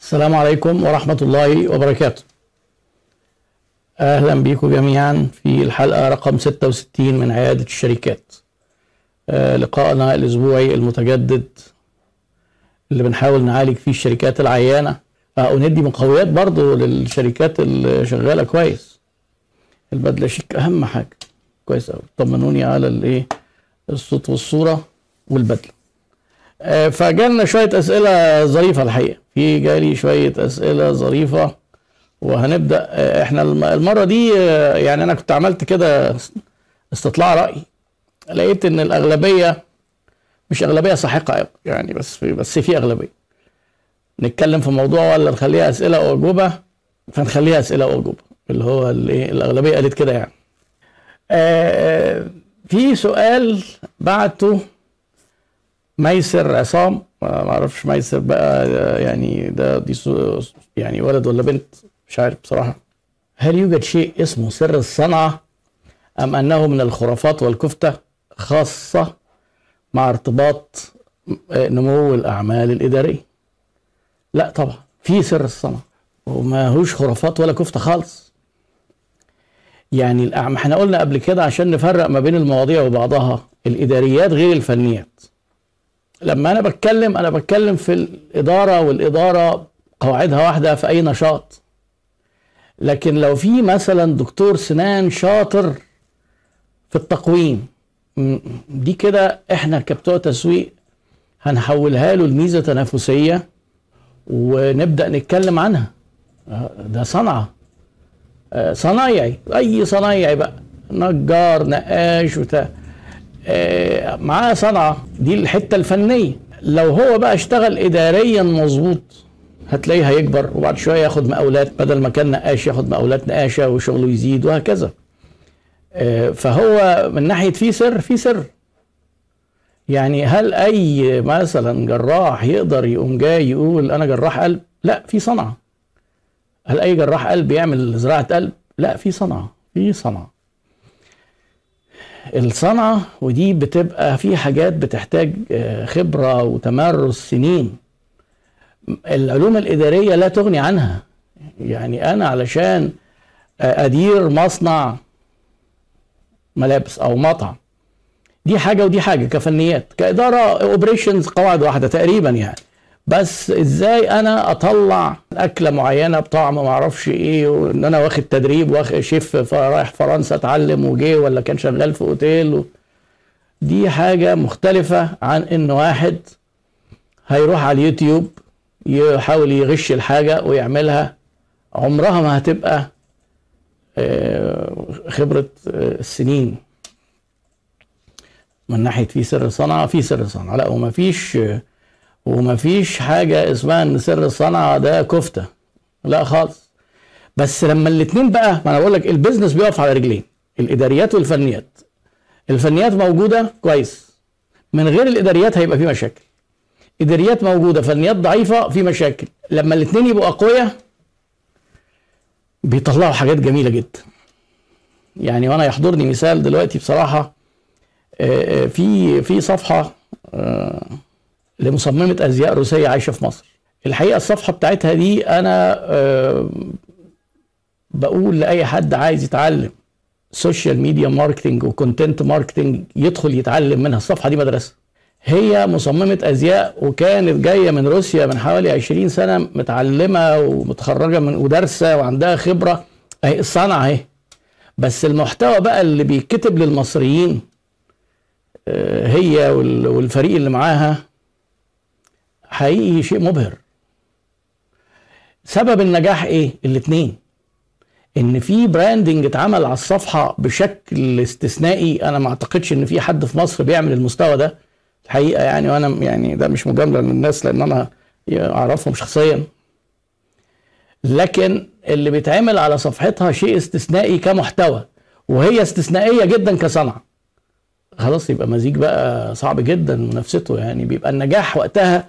السلام عليكم ورحمة الله وبركاته. أهلا بكم جميعا في الحلقة رقم 66 من عيادة الشركات. آه، لقائنا الأسبوعي المتجدد اللي بنحاول نعالج فيه الشركات العيانة. آه، وندي مقويات برضو للشركات اللي شغالة كويس. البدلة شيك أهم حاجة. كويس أوي. طمنوني على الإيه؟ الصوت والصورة والبدلة. فجالنا شوية أسئلة ظريفة الحقيقة. في جالي شوية أسئلة ظريفة وهنبدأ آه، إحنا الم- المرة دي آه، يعني أنا كنت عملت كده استطلاع رأي. لقيت إن الأغلبية مش أغلبية ساحقة يعني بس في بس في أغلبية. نتكلم في موضوع ولا نخليها أسئلة وأجوبة فنخليها أسئلة وأجوبة اللي هو الإيه الأغلبية قالت كده يعني. آه، في سؤال بعته ميسر عصام ما أعرفش ميسر بقى يعني ده دي يعني ولد ولا بنت؟ مش عارف بصراحة. هل يوجد شيء اسمه سر الصنعة أم أنه من الخرافات والكفتة خاصة مع ارتباط نمو الأعمال الإدارية؟ لا طبعا في سر الصنعة وما هوش خرافات ولا كفتة خالص. يعني. إحنا قلنا قبل كده عشان نفرق ما بين المواضيع وبعضها الإداريات غير الفنيات. لما أنا بتكلم أنا بتكلم في الإدارة والإدارة قواعدها واحدة في أي نشاط. لكن لو في مثلا دكتور سنان شاطر في التقويم دي كده إحنا كبتوع تسويق هنحولها له لميزة تنافسية ونبدأ نتكلم عنها. ده صنعة. آه، صنايعي أي صنايعي بقى نجار نقاش آه، معاه صنعة. دي الحتة الفنية. لو هو بقى اشتغل إداريا مظبوط هتلاقيه هيكبر وبعد شوية ياخد مقاولات بدل ما كان نقاش ياخد مقاولات نقاشة وشغله يزيد وهكذا. آه، فهو من ناحية في سر في سر. يعني هل أي مثلا جراح يقدر يقوم جاي يقول أنا جراح قلب؟ لا في صنعة. هل أي جراح قلب يعمل زراعة قلب؟ لا في صنعة في صنعة. الصنعة ودي بتبقى في حاجات بتحتاج آه، خبرة وتمرس سنين. العلوم الإدارية لا تغني عنها. يعني أنا علشان آه، أدير مصنع ملابس أو مطعم دي حاجة ودي حاجة كفنيات كإدارة اوبريشنز قواعد واحدة تقريبا يعني. بس إزاي أنا اطلع اكلة معينة بطعم ما أعرفش إيه وان أنا واخد تدريب واخد شيف رايح فرنسا اتعلم وجه ولا كان شغال في اوتيل و... دي حاجة مختلفة عن ان واحد هيروح على اليوتيوب يحاول يغش الحاجة ويعملها. عمرها ما هتبقى آه، خبرة آه، السنين. من ناحية في سر صنعه في سر صنعه لا وما فيش آه، وما فيش حاجة اسمها إن سر الصنعة ده كفتة. لا خالص. بس لما الاتنين بقى ما أنا بقول لك البيزنس بيقف على رجلين. الإداريات والفنيات. الفنيات موجودة كويس. من غير الإداريات هيبقى في مشاكل. إداريات موجودة فنيات ضعيفة في مشاكل. لما الاتنين يبقوا أقوياء بيطلعوا حاجات جميلة جدا. يعني وأنا يحضرني مثال دلوقتي بصراحة آه، آه، في في صفحة آه، لمصممة أزياء روسية عايشة في مصر. الحقيقة الصفحة بتاعتها دي أنا آه، بقول لأي حد عايز يتعلم social media marketing و content marketing يدخل يتعلم منها. الصفحة دي مدرسة. هي مصممة أزياء وكانت جاية من روسيا من حوالي 20 سنة متعلمة ومتخرجة من ودارسة وعندها خبرة. أهي الصنعة أهي. بس المحتوى بقى اللي بيتكتب للمصريين آه، هي وال- والفريق اللي معاها حقيقي شيء مبهر. سبب النجاح إيه؟ الاتنين. إن في براندنج اتعمل على الصفحة بشكل استثنائي أنا ما أعتقدش إن في حد في مصر بيعمل المستوى ده. الحقيقة يعني وأنا يعني ده مش مجاملة للناس لأن أنا أعرفهم شخصيا. لكن اللي بيتعمل على صفحتها شيء استثنائي كمحتوى وهي استثنائية جدا كصنعة. خلاص يبقى مزيج بقى صعب جدا منافسته. يعني بيبقى النجاح وقتها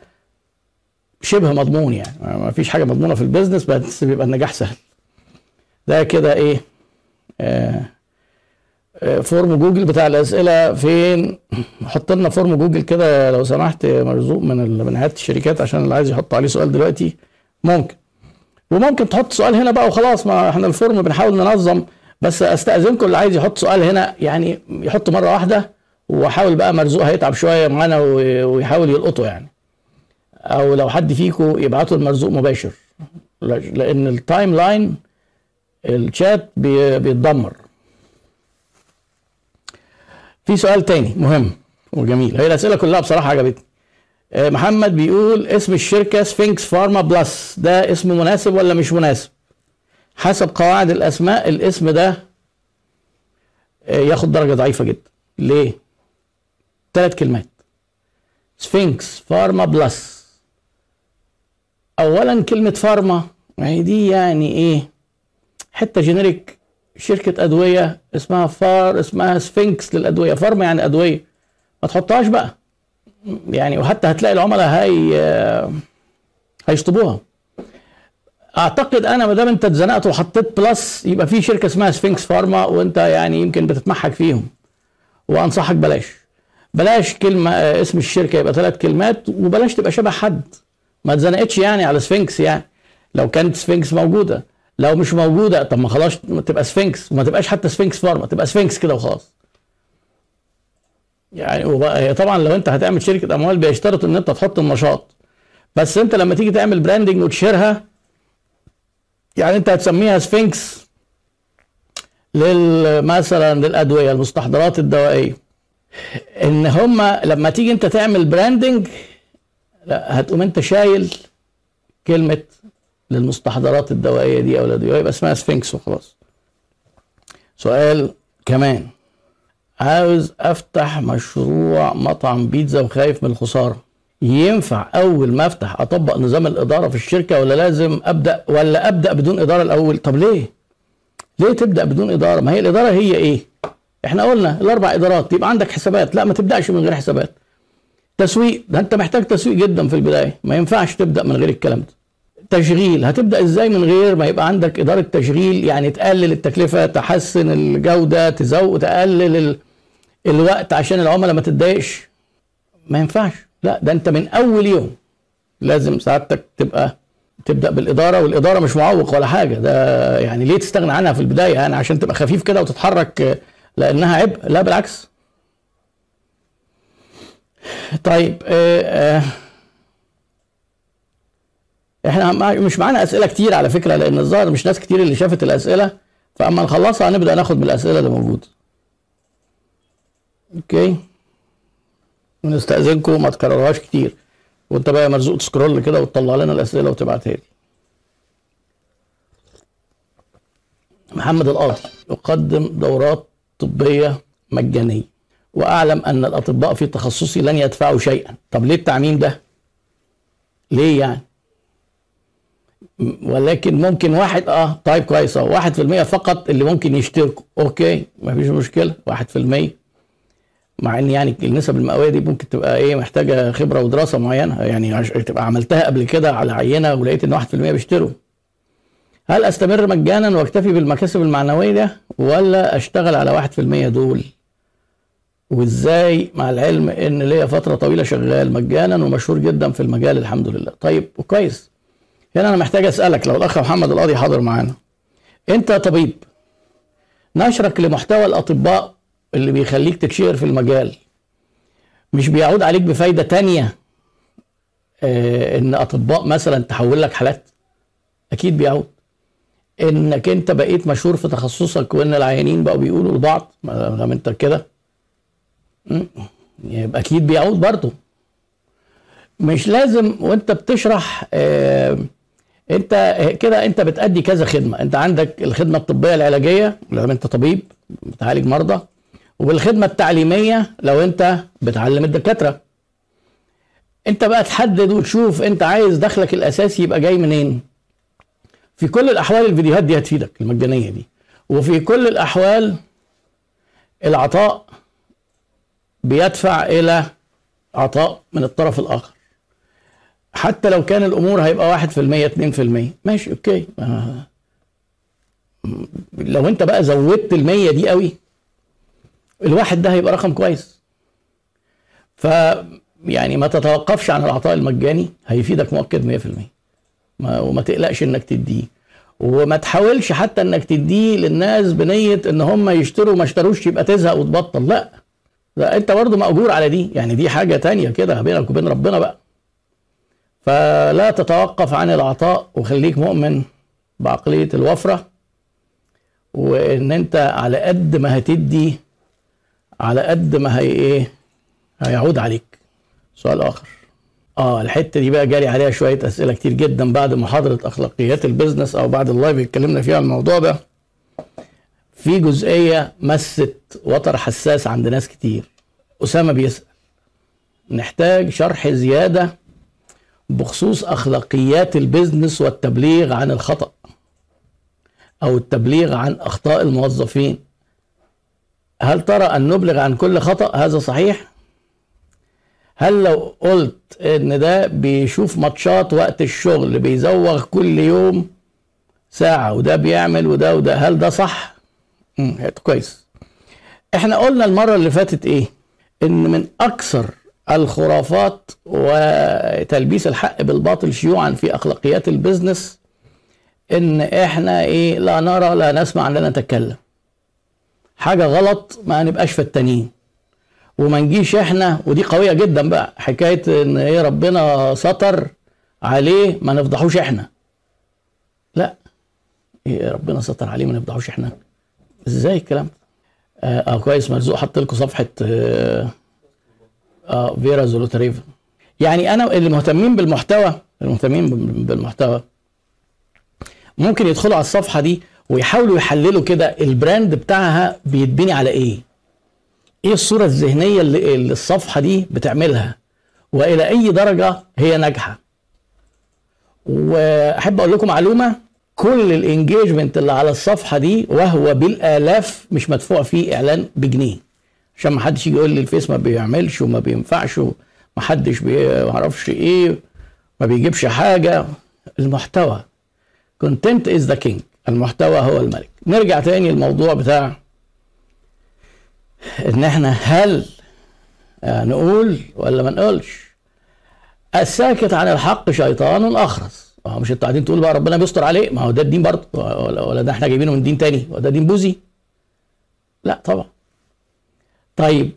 شبه مضمون يعني. ما فيش حاجة مضمونة في ال business بس بيبقى النجاح سهل. ده كده إيه؟ آه آه form جوجل بتاع الأسئلة فين؟ حط لنا form جوجل كده لو سمحت مرزوق من من هيئه الشركات عشان اللي عايز يحط عليه سؤال دلوقتي. ممكن. وممكن تحط سؤال هنا بقى وخلاص ما إحنا ال form بنحاول ننظم بس أستأذنكم اللي عايز يحط سؤال هنا يعني يحط مرة واحدة وحاول بقى مرزوق هيتعب شوية معانا ويحاول يلقطه يعني. أو لو حد فيكم يبعته المرزوق مباشر. لأن ال timeline ال chat بيتدمر. في سؤال تاني مهم وجميل. هي الأسئلة كلها بصراحة عجبتني. آه، محمد بيقول اسم الشركة سفينكس فارما بلس ده اسم مناسب ولا مش مناسب؟ حسب قواعد الأسماء الاسم ده آه، ياخد درجة ضعيفة جدا. ليه؟ ثلاث كلمات. سفينكس فارما بلس اولا كلمة فارما يعني دي يعني إيه؟ حتة generic شركة أدوية اسمها فار اسمها سفينكس للأدوية. فارما يعني أدوية. ما تحطهاش بقى. يعني وحتى هتلاقي العملاء هي هيشطبوها. أعتقد أنا ما دام أنت اتزنقت وحطيت بلس يبقى في شركة اسمها سفينكس فارما وأنت يعني يمكن بتتمحك فيهم. وأنصحك بلاش. بلاش كلمة اسم الشركة يبقى ثلاث كلمات وبلاش تبقى شبه حد. ما اتزنقتش يعني على سفينكس يعني. لو كانت سفينكس موجودة. لو مش موجودة طب ما خلاص تبقى سفينكس وما تبقاش حتى سفينكس فارما تبقى سفينكس كده وخلاص. يعني هي طبعا لو انت هتعمل شركة أموال بيشترط إن انت تحط النشاط. بس انت لما تيجي تعمل branding وتشيرها يعني انت هتسميها سفينكس لل مثلا للأدوية المستحضرات الدوائية. إن هم لما تيجي انت تعمل branding لا هتقوم انت شايل كلمة للمستحضرات الدوائية دي أو الادويه يبقى اسمها سفينكس وخلاص. سؤال كمان. عاوز أفتح مشروع مطعم بيتزا وخايف من الخسارة. ينفع أول ما أفتح أطبق نظام الإدارة في الشركة ولا لازم أبدأ ولا أبدأ بدون إدارة الأول؟ طب ليه؟ ليه تبدأ بدون إدارة؟ ما هي الإدارة هي إيه؟ إحنا قلنا الأربع إدارات يبقى عندك حسابات. لا ما تبدأش من غير حسابات. تسويق. ده انت محتاج تسويق جدا في البداية. ما ينفعش تبدأ من غير الكلام ده. تشغيل. هتبدأ إزاي من غير ما يبقى عندك إدارة تشغيل؟ يعني تقلل التكلفة تحسن الجودة تزود تقلل ال... الوقت عشان العملاء ما تتضايقش. ما ينفعش. لا ده انت من أول يوم لازم سعادتك تبقى تبدأ بالإدارة والإدارة مش معوق ولا حاجة. ده يعني ليه تستغنى عنها في البداية؟ يعني عشان تبقى خفيف كده وتتحرك لأنها عبء. لا بالعكس. طيب آه آه إحنا مش معانا أسئلة كتير على فكرة لأن الظاهر مش ناس كتير اللي شافت الأسئلة. فأما نخلصها هنبدا ناخد من الأسئلة اللي موجودة. أوكي؟ ونستأذنكم ما تكررهاش كتير. وأنت بقى مرزوق تسكرول كده وتطلع لنا الأسئلة وتبعتها لي. محمد القاضي يقدم دورات طبية مجانية. وأعلم أن الأطباء في تخصصي لن يدفعوا شيئا. طب ليه التعميم ده؟ ليه يعني؟ ولكن ممكن واحد آه طيب كويس آه واحد في المية فقط اللي ممكن يشتركوا. أوكي مفيش مشكلة. واحد في المية. مع إن يعني النسب المئوية دي ممكن تبقى إيه محتاجة خبرة ودراسة معينة. يعني تبقى عملتها قبل كده على عينة ولقيت إن 1% بيشتروا. هل أستمر مجانا وأكتفي بالمكاسب المعنوية ده ولا أشتغل على 1% دول؟ وإزاي مع العلم إن ليا فترة طويلة شغال مجانا ومشهور جدا في المجال الحمد لله. طيب وكويس. هنا أنا محتاج أسألك لو الأخ محمد القاضي حاضر معانا. أنت طبيب نشرك لمحتوى الأطباء اللي بيخليك تتشهر في المجال مش بيعود عليك بفايدة تانية آه إن أطباء مثلا تحول لك حالات؟ أكيد بيعود. إنك أنت بقيت مشهور في تخصصك وإن العيانين بقوا بيقولوا لبعض ما أنت كده يبقى أكيد بيعود برضه. مش لازم وأنت بتشرح آه أنت كده أنت بتأدي كذا خدمة. أنت عندك الخدمة الطبية العلاجية لو أنت طبيب بتعالج مرضى وبالخدمه التعليمية لو أنت بتعلم الدكاترة. أنت بقى تحدد وتشوف أنت عايز دخلك الأساسي يبقى جاي منين. في كل الأحوال الفيديوهات دي هتفيدك المجانية دي. وفي كل الأحوال العطاء بيدفع إلى عطاء من الطرف الآخر. حتى لو كان الأمور هيبقى واحد في المية اتنين في المية. ماشي أوكي. لو أنت بقى زودت المية دي قوي الواحد ده هيبقى رقم كويس. ف يعني ما تتوقفش عن العطاء المجاني هيفيدك مؤكد 100% ما وما تقلقش إنك تديه. وما تحاولش حتى إنك تديه للناس بنية إن هم يشتروا ما اشتروش يبقى تزهق وتبطل. لأ. لا انت برضه مأجور على دي. يعني دي حاجة تانية كده بينك وبين ربنا بقى. فلا تتوقف عن العطاء وخليك مؤمن بعقلية الوفرة وإن أنت على قد ما هتدي على قد ما هي إيه هيعود عليك. سؤال آخر. آه الحتة دي بقى جالي عليها شوية أسئلة كتير جدا بعد محاضرة أخلاقيات ال business أو بعد ال live اتكلمنا فيها الموضوع ده. في جزئية مست وتر حساس عند ناس كتير. أسامة بيسأل نحتاج شرح زيادة بخصوص أخلاقيات ال business والتبليغ عن الخطأ أو التبليغ عن أخطاء الموظفين. هل ترى أن نبلغ عن كل خطأ؟ هذا صحيح. هل لو قلت إن ده بيشوف ماتشات وقت الشغل بيزوغ كل يوم ساعة وده بيعمل وده وده هل ده صح؟ كويس. إحنا قلنا المرة اللي فاتت إيه؟ ان من أكثر الخرافات وتلبيس الحق بالباطل شيوعا في أخلاقيات ال business ان إحنا إيه لا نرى لا نسمع لا نتكلم. حاجة غلط ما نبقاش فتانين. وما نجيش إحنا ودي قوية جدا بقى حكاية ان إيه ربنا ستر عليه ما نفضحوش إحنا. لا إيه ربنا ستر عليه ما نفضحوش إحنا. إزاي الكلام ده؟ آه, آه كويس مرزوق حط لكم صفحة آه, آه فيرا زولوتريفا يعني أنا اللي مهتمين بالمحتوى المهتمين بالمحتوى ممكن يدخلوا على الصفحة دي ويحاولوا يحللوا كده ال brand بتاعها بيتبني على إيه. إيه الصورة الذهنية اللي الصفحة دي بتعملها؟ وإلى أي درجة هي ناجحة؟ وأحب أقول لكم معلومة كل ال engagement اللي على الصفحة دي وهو بالآلاف مش مدفوع فيه إعلان بجنيه. عشان ما حدش يجي يقول لي ال Face ما بيعملش وما بينفعش وما حدش ما أعرفش إيه ما بيجيبش حاجة. المحتوى. content is the king المحتوى هو الملك. نرجع تاني الموضوع بتاع إن إحنا هل نقول ولا ما نقولش؟ الساكت عن الحق شيطان اخرس ما هو مش أنتوا قاعدين تقولوا بقى ربنا بيستر عليه؟ ما هو ده الدين برضه. ولا, ولا ده إحنا جايبينه من دين تاني؟ وده دين بوذي؟ لا طبعا. طيب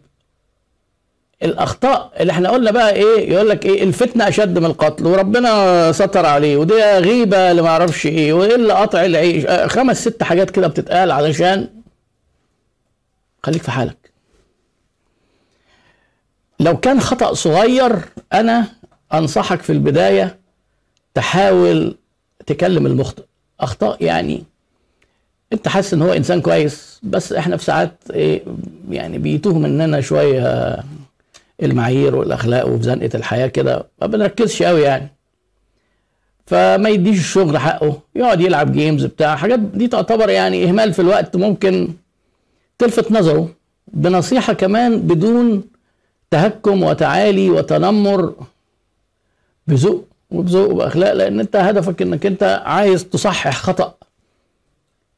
الأخطاء اللي إحنا قلنا بقى إيه؟ يقول لك إيه؟ الفتنة أشد من القتل وربنا ستر عليه ودي غيبة اللي ما أعرفش إيه وايه اللي قطع العيش. خمس ست حاجات كده بتتقال علشان خليك في حالك. لو كان خطأ صغير أنا أنصحك في البداية تحاول تكلم المخطئ. أخطاء يعني أنت حاسس إن هو إنسان كويس بس إحنا في ساعات إيه يعني بيتوه مننا شوية المعايير والأخلاق وفي زنقة الحياة كده ما بنركزش قوي يعني. فما يديش الشغل حقه يقعد يلعب جيمز بتاع حاجات دي تعتبر يعني إهمال في الوقت ممكن تلفت نظره. بنصيحة كمان بدون تهكم وتعالي وتنمر بذوق وبذوق وبأخلاق لأن أنت هدفك إنك أنت عايز تصحح خطأ.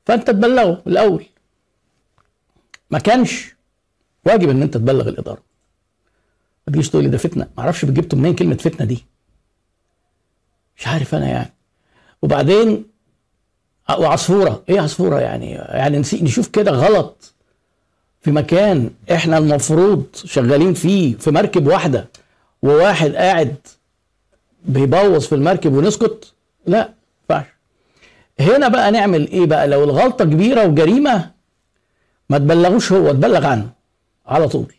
فأنت تبلغه الأول. ما كانش واجب إن أنت تبلغ الإدارة. ما تجيش تقول لي ده فتنة. ما أعرفش جبتوا منين كلمة فتنة دي. مش عارف أنا يعني. وبعدين وعصفوره إيه عصفورة يعني؟ يعني نشوف كده غلط في مكان إحنا المفروض شغالين فيه في مركب واحدة وواحد قاعد بيبوظ في المركب ونسكت؟ لا ينفعش هنا بقى نعمل إيه بقى؟ لو الغلطة كبيرة وجريمة ما تبلغوش هو تبلغ عنه على طول.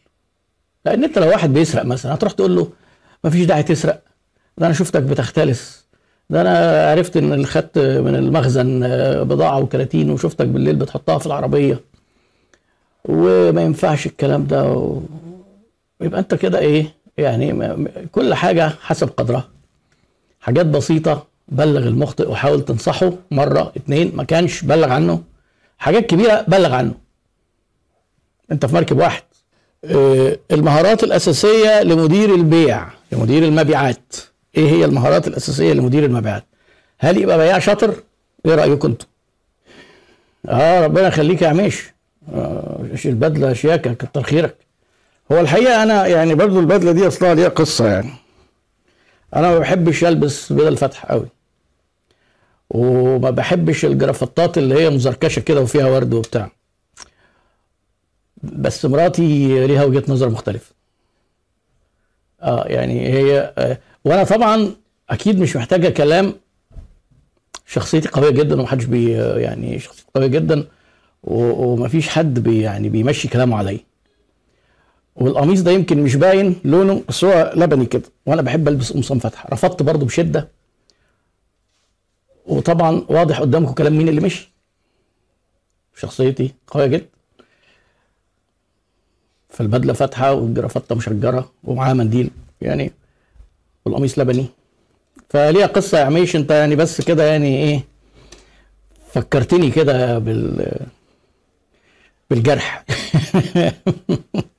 لأن أنت لو واحد بيسرق مثلا هتروح تقول له ما فيش داعي تسرق. ده أنا شفتك بتختلس. ده أنا عرفت إن خدت من المخزن بضاعة وكراتين وشفتك بالليل بتحطها في العربية. وما ينفعش الكلام ده. و... يبقى أنت كده إيه؟ يعني كل حاجة حسب قدرها. حاجات بسيطة بلغ المخطئ وحاول تنصحه مرة اتنين ما كانش بلغ عنه. حاجات كبيرة بلغ عنه. انت في مركب واحد. المهارات الأساسية لمدير البيع لمدير المبيعات. إيه هي المهارات الأساسية لمدير المبيعات؟ هل يبقى بياع شاطر؟ إيه رايكم أنتوا؟ آه ربنا يخليك يا عميش. البدلة شياكه كتر خيرك. هو الحقيقة أنا يعني برضو البدلة دي أصلها ليها قصة يعني. أنا ما بحبش ألبس بدل فتح قوي. وما بحبش الجرافطات اللي هي مزركشة كده وفيها ورد وبتاع. بس مراتي ليها وجهة نظر مختلفة. آه يعني هي آه وأنا طبعا أكيد مش محتاجة كلام. شخصيتي قوية جدا ومحدش بي يعني شخصيتي قوية جدا. ومفيش حد بي يعني بيمشي كلامه عليا. والقميص ده يمكن مش باين لونه بس هو لبني كده وأنا بحب ألبس قمصان فاتحة. رفضت برضه بشدة. وطبعا واضح قدامكم كلام مين اللي مشي. شخصيتي قوية جدا. فالبدلة فاتحة والجرافته مشجرة ومعاها منديل يعني والقميص لبني. فليها قصة يا عميش أنت يعني بس كده يعني إيه فكرتني كده بال بالجرح.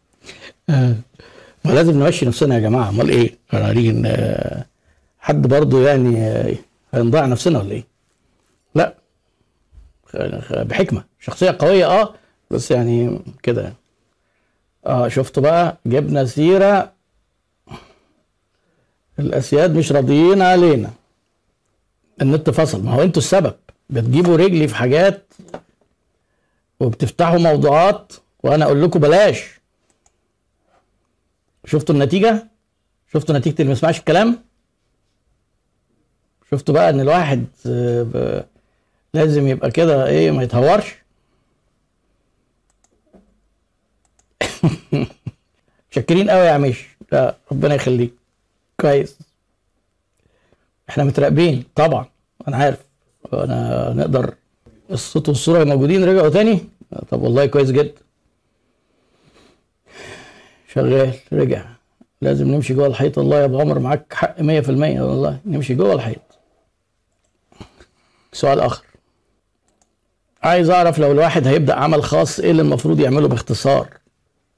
ما لازم نمشي نفسنا يا جماعة. أمال إيه؟ آه، حد برضه يعني آه، هنضيع نفسنا ولا إيه؟ لا. بحكمة. شخصية قوية آه. بس يعني كده يعني. آه شفتوا بقى جبنا سيرة. الأسياد مش راضيين علينا. النت فصل. ما هو أنتوا السبب. بتجيبوا رجلي في حاجات وبتفتحوا موضوعات وأنا أقول لكم بلاش. شفتوا النتيجة؟ شفتوا نتيجة اللي ما يسمعش الكلام؟ شفتوا بقى إن الواحد آه، لازم يبقى كده إيه ما يتهورش؟ شاكرين قوي يا عميش. لا ربنا يخليك. كويس. إحنا متراقبين. طبعا. أنا عارف. أنا نقدر الصوت والصورة موجودين. رجعوا تاني. طب والله كويس جدا. شغال رجع. لازم نمشي جوه الحيط. والله يا ابو عمر معاك حق 100% والله نمشي جوه الحيط. سؤال آخر. عايز أعرف لو الواحد هيبدأ عمل خاص إيه اللي المفروض يعمله باختصار؟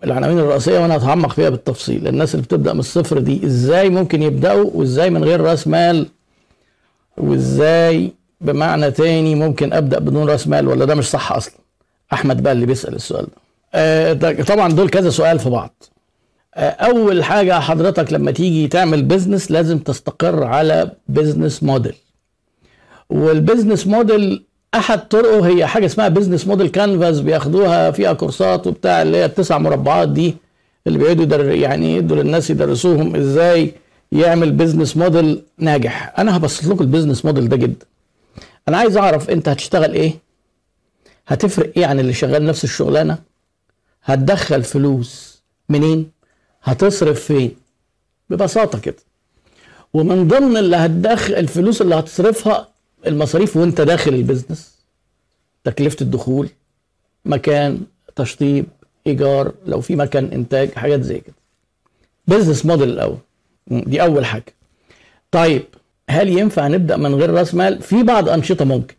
العناوين الرئيسية وأنا هتعمق فيها بالتفصيل. الناس اللي بتبدأ من الصفر دي إزاي ممكن يبدأوا؟ وإزاي من غير رأس مال؟ وإزاي بمعنى تاني ممكن أبدأ بدون رأس مال؟ ولا ده مش صح أصلا؟ أحمد بقى اللي بيسأل السؤال ده. آه طبعا دول كذا سؤال في بعض. أول حاجة حضرتك لما تيجي تعمل business لازم تستقر على business model وال business model أحد طرقه هي حاجة اسمها business model canvas بياخدوها فيها كورسات وبتاع اللي هي التسع مربعات دي اللي بيقعدوا يعني يدوا للناس يدرسوهم إزاي يعمل business model ناجح. أنا هبسط لكم ال business model ده جدا. أنا عايز أعرف أنت هتشتغل إيه؟ هتفرق إيه عن اللي شغال نفس الشغلانة؟ هتدخل فلوس منين؟ هتصرف فين؟ ببساطة كده. ومن ضمن اللي هتدخل الفلوس اللي هتصرفها المصاريف وانت داخل ال business. تكلفة الدخول مكان تشطيب إيجار لو في مكان إنتاج حاجات زي كده. business model الأول. دي أول حاجة. طيب هل ينفع نبدأ من غير رأس مال؟ في بعض أنشطة ممكن.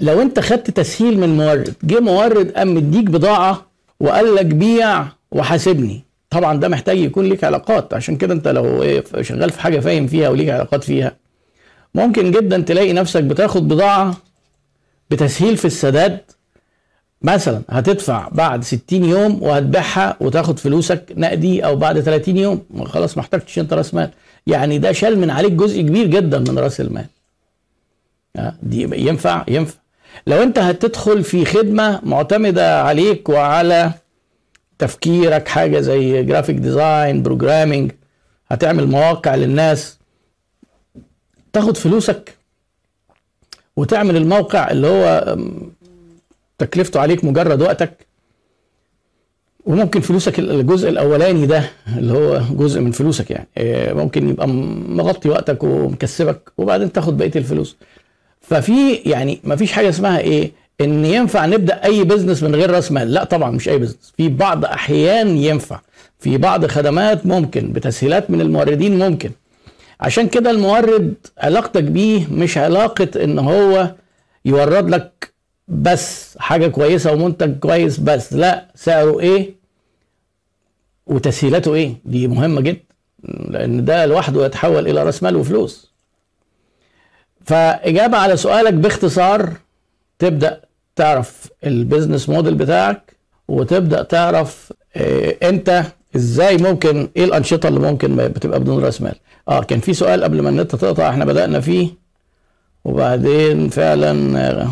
لو انت خدت تسهيل من مورد جه مورد قام مديك بضاعة وقال لك بيع وحاسبني. طبعا ده محتاج يكون ليك علاقات. عشان كده انت لو إيه شغال في حاجة فاهم فيها وليك علاقات فيها ممكن جدا تلاقي نفسك بتاخد بضاعة بتسهيل في السداد. مثلا هتدفع بعد 60 يوم وهتبيعها وتاخد فلوسك نقدي أو بعد 30 يوم. خلاص ما احتاجتش أنت رأس مال. يعني ده شال من عليك جزء كبير جدا من رأس المال. دي ينفع؟ ينفع. لو انت هتدخل في خدمة معتمدة عليك وعلى تفكيرك حاجة زي graphic design programming هتعمل مواقع للناس تاخد فلوسك وتعمل الموقع اللي هو تكلفته عليك مجرد وقتك. وممكن فلوسك الجزء الأولاني ده اللي هو جزء من فلوسك يعني. إيه، ممكن يبقى مغطي وقتك ومكسبك وبعدين تاخد بقية الفلوس. ففي يعني ما فيش حاجة اسمها إيه؟ إن ينفع نبدأ أي business من غير رأس مال. لا طبعا مش أي business في بعض أحيان ينفع. في بعض خدمات ممكن بتسهيلات من الموردين ممكن. عشان كده المورد علاقتك بيه مش علاقة إن هو يورد لك بس حاجة كويسة ومنتج كويس بس. لا سعره إيه وتسهيلاته إيه. دي مهمة جدا لأن ده لوحده يتحول إلى رأس مال وفلوس. فإجابة على سؤالك باختصار تبدأ تعرف البيزنس موديل بتاعك وتبدأ تعرف آه انت إزاي ممكن إيه الأنشطة اللي ممكن بتبقى بدون رأس مال. آه كان في سؤال قبل ما النت تقطع إحنا بدأنا فيه وبعدين فعلا آه،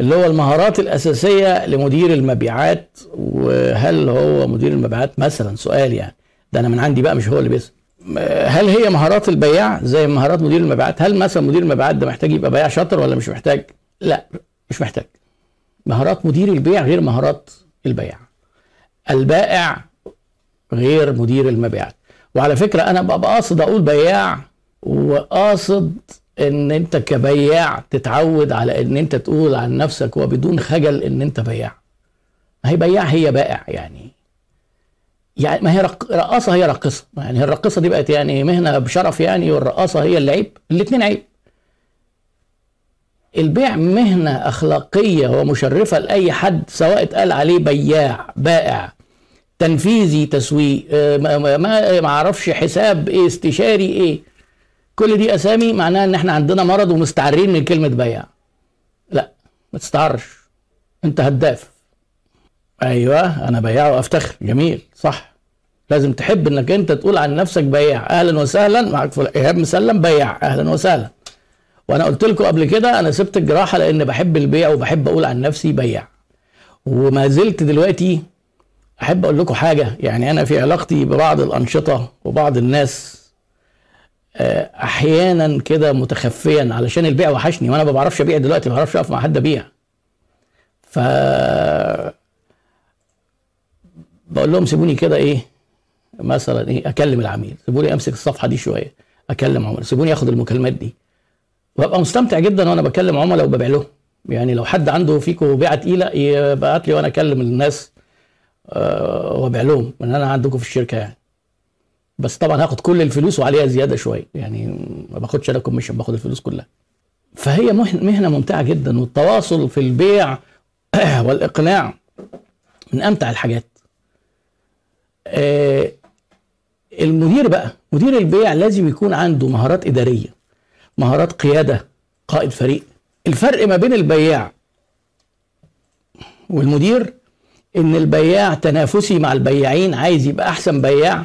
اللي هو المهارات الأساسية لمدير المبيعات وهل هو مدير المبيعات مثلا؟ سؤال يعني. ده أنا من عندي بقى مش هو اللي بيسأل. هل هي مهارات البياع زي مهارات مدير المبيعات؟ هل مثلا مدير المبيعات ده محتاج يبقى بياع شاطر ولا مش محتاج؟ لا مش محتاج. مهارات مدير البيع غير مهارات البياع البائع غير مدير المبيعات وعلى فكرة أنا ببقى قاصد أقول بياع وقاصد إن أنت كبياع تتعود على إن أنت تقول عن نفسك وبدون خجل إن أنت بياع. ما هي بياع هي بائع يعني. يعني ما هي رق... رقاصة هي راقصه يعني الرقاصة دي بقت يعني مهنة بشرف يعني والرقاصة هي اللي عيب الاثنين عيب. البيع مهنة أخلاقية ومشرفة لأي حد سواء اتقال عليه بياع بائع تنفيذي تسويق آه، ما أعرفش حساب إيه استشاري إيه. كل دي أسامي معناها إن إحنا عندنا مرض ومستعرين من كلمة بياع. لا ما تستعرش. أنت هداف. أيوه أنا بياع وأفتخر. جميل صح. لازم تحب إنك أنت تقول عن نفسك بياع. أهلا وسهلا معك. إيهاب مسلم بياع. أهلا وسهلا. وأنا قلت لكم قبل كده أنا سبت الجراحه لأن بحب البيع وبحب أقول عن نفسي بياع وما زلت دلوقتي احب أقول لكم حاجة يعني أنا في علاقتي ببعض الانشطه وبعض الناس آه، أحيانا كده متخفيا علشان البيع وحشني وأنا ما بعرفش ابيع دلوقتي ما بعرفش اقف مع حد ابيع. ف بقول لهم سيبوني كده إيه مثلا إيه اكلم العميل سيبوني امسك الصفحه دي شوية اكلم عملاء سيبوني اخد المكالمات دي. وابقى مستمتع جدا وأنا بكلم عملاء وببيع لهم. يعني لو حد عنده فيكم بيعة تقيلة يبعت لي وأنا اكلم الناس أه وابيع لهم من أنا عندكم في الشركة يعني. بس طبعا هاخد كل الفلوس وعليها زيادة شوية. يعني ما باخدش أنا commission باخد الفلوس كلها. فهي مهنة ممتعة جدا والتواصل في البيع والإقناع من أمتع الحاجات. آه المدير بقى مدير البيع لازم يكون عنده مهارات إدارية. مهارات قيادة قائد فريق. الفرق ما بين البياع والمدير إن البياع تنافسي مع البياعين عايز يبقى أحسن بياع.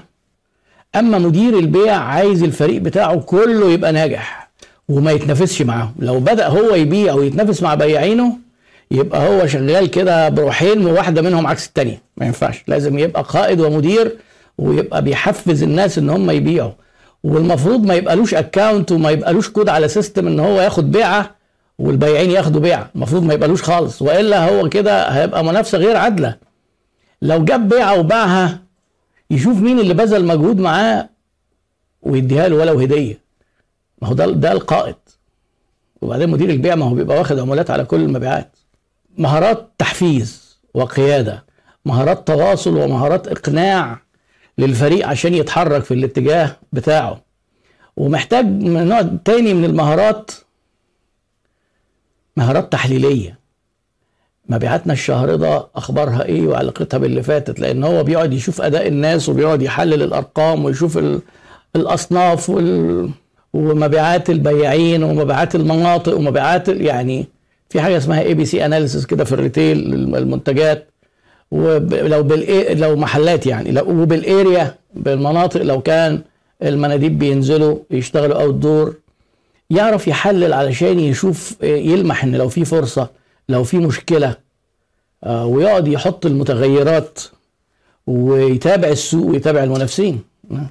أما مدير البيع عايز الفريق بتاعه كله يبقى ناجح وما يتنافسش معاهم. لو بدأ هو يبيع ويتنافس مع بياعينه يبقى هو شغال كده بروحين وواحدة منهم عكس الثانية ما ينفعش. لازم يبقى قائد ومدير ويبقى بيحفز الناس إن هم يبيعوا. والمفروض ما يبقالوش account وما يبقالوش كود على system إن هو ياخد بيعة والبياعين ياخدوا بيعة. المفروض ما يبقالوش خالص. وإلا هو كده هيبقى منافسة غير عادلة. لو جاب بيعة وباعها يشوف مين اللي بذل مجهود معاه ويديها له ولو هدية. ما هو ده ده القائد. وبعدين مدير البيع ما هو بيبقى واخد عمولات على كل المبيعات. مهارات تحفيز وقيادة مهارات تواصل ومهارات إقناع للفريق عشان يتحرك في الاتجاه بتاعه. ومحتاج من نوع تاني من المهارات مهارات تحليلية. مبيعاتنا الشهر ده أخبارها إيه وعلاقتها باللي فاتت؟ لأن هو بيقعد يشوف أداء الناس وبيقعد يحلل الأرقام ويشوف الأصناف وال... ومبيعات البياعين ومبيعات المناطق ومبيعات يعني في حاجة اسمها ABC analysis كده في ال retail المنتجات. ولو بال لو محلات يعني لو وبال area بالمناطق لو كان المناديب بينزلوا يشتغلوا outdoor يعرف يحلل علشان يشوف يلمح إن لو في فرصة لو في مشكلة آه، ويقعد يحط المتغيرات ويتابع السوق ويتابع المنافسين. آه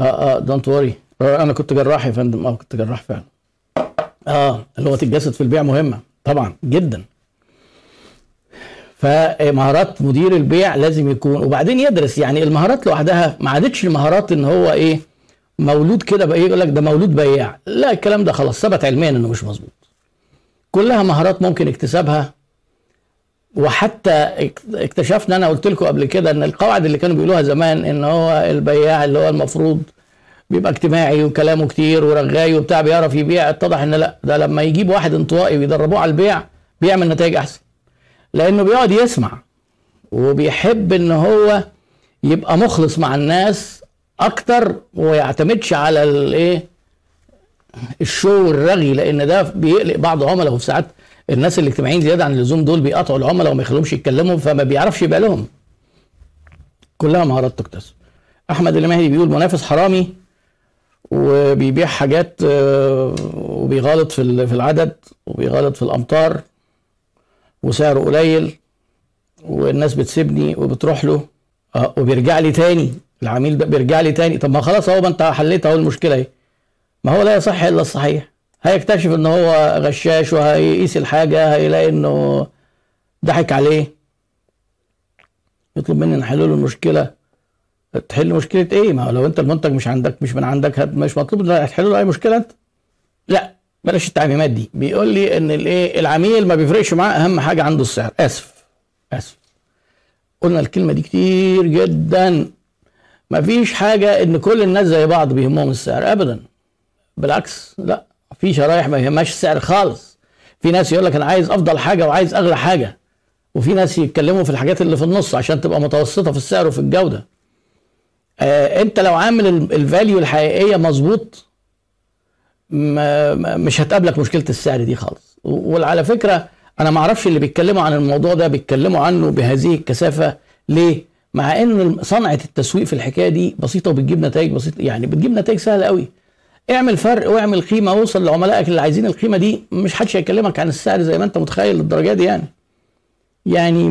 آه دونت وري أنا كنت جراح يا فندم. آه كنت جراح فعلا. آه لغه الجسد في البيع مهمة. طبعا جدا. فمهارات مدير البيع لازم يكون وبعدين يدرس يعني المهارات لوحدها ما عادتش المهارات إن هو إيه مولود كده بقى يقول لك ده مولود بياع. لا الكلام ده خلاص ثبت علميا إنه مش مظبوط. كلها مهارات ممكن اكتسابها. وحتى اكتشفنا أنا قلت لكم قبل كده إن القواعد اللي كانوا بيقولوها زمان إن هو البياع اللي هو المفروض بيبقى اجتماعي وكلامه كتير ورغاي وبتاع بيعرف يبيع اتضح إن لا ده لما يجيب واحد انطوائي ويدربوه على البيع بيعمل نتائج أحسن. لأنه بيقعد يسمع. وبيحب إن هو يبقى مخلص مع الناس أكتر ويعتمدش على الإيه الشو والرغي لأن ده بيقلق بعض عملاء وفي ساعات الناس الاجتماعيين زيادة عن اللزوم دول بيقطعوا العملاء وما يخلوهمش يتكلموا فما بيعرفش يبقى لهم. كلها مهارات تكتسب أحمد المهدي بيقول منافس حرامي وبيبيع حاجات آه، وبيغالط في في العدد وبيغالط في الامطار وسعره قليل والناس بتسيبني وبتروح له آه وبيرجع لي تاني العميل ده بيرجع لي تاني. طب ما خلاص اهو ما انت حليت اهو المشكلة اهي. ما هو لا يصح الا الصحيح. هيكتشف ان هو غشاش وهيقيس الحاجة هيلاقي انه ضحك عليه. يطلب مني نحل له المشكلة. تحل مشكلة إيه؟ ما هو لو انت المنتج مش عندك مش من عندك مش مطلوب تحل له اي مشكلة انت. لا. بلاش التعميمات دي. بيقول لي إن الإيه العميل ما بيفرقش معاه أهم حاجة عنده السعر. آسف. آسف. قلنا الكلمة دي كتير جدا. ما فيش حاجة إن كل الناس زي بعض بيهمهم السعر. ابدا. بالعكس لا. في شرايح ما يهمهاش السعر خالص. في ناس يقول لك أنا عايز أفضل حاجة وعايز أغلى حاجة. وفي ناس يتكلموا في الحاجات اللي في النص عشان تبقى متوسطة في السعر وفي الجودة. آه أنت لو عامل الفاليو الحقيقية مظبوط مش هتقابلك مشكلة السعر دي خالص. وعلى فكرة أنا ما أعرفش اللي بيتكلموا عن الموضوع ده بيتكلموا عنه بهذه الكثافة. ليه؟ مع إن صنعة التسويق في الحكاية دي بسيطة وبتجيب نتائج بسيطة يعني بتجيب نتائج سهلة قوي. اعمل فرق واعمل قيمة ووصل لعملائك اللي عايزين القيمة دي مش حدش هيكلمك عن السعر زي ما أنت متخيل للدرجة دي يعني. يعني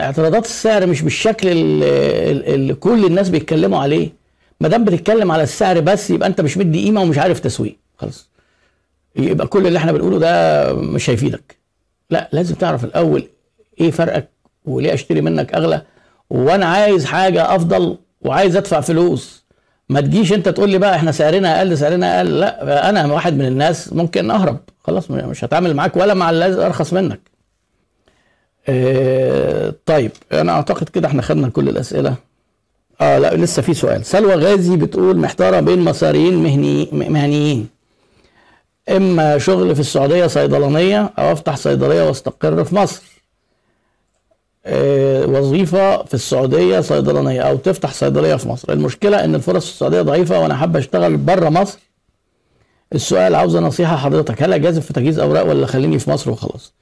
اعتراضات السعر مش بالشكل اللي, اللي كل الناس بيتكلموا عليه. ما دام بتتكلم على السعر بس يبقى أنت مش مدي قيمة ومش عارف تسويق. خلاص. يبقى كل اللي إحنا بنقوله ده مش هيفيدك لا لازم تعرف الأول إيه فرقك وليه أشتري منك أغلى وأنا عايز حاجة أفضل وعايز أدفع فلوس. ما تجيش أنت تقول لي بقى إحنا سعرنا أقل سعرنا أقل. لا أنا واحد من الناس ممكن أهرب. خلاص مش هتعامل معاك ولا مع اللي أرخص منك. آه طيب أنا أعتقد كده إحنا خدنا كل الأسئلة. آه لا لسه في سؤال. سلوى غازي بتقول محتارة بين مسارين مهني مهنيين. إما شغل في السعودية صيدلانية أو أفتح صيدلية وأستقر في مصر. آه وظيفة في السعودية صيدلانية أو تفتح صيدلية في مصر. المشكلة إن الفرص في السعودية ضعيفة وأنا حابه أشتغل بره مصر. السؤال عاوزه نصيحة حضرتك. هل أجازف في تجهيز أوراق ولا خليني في مصر وخلاص؟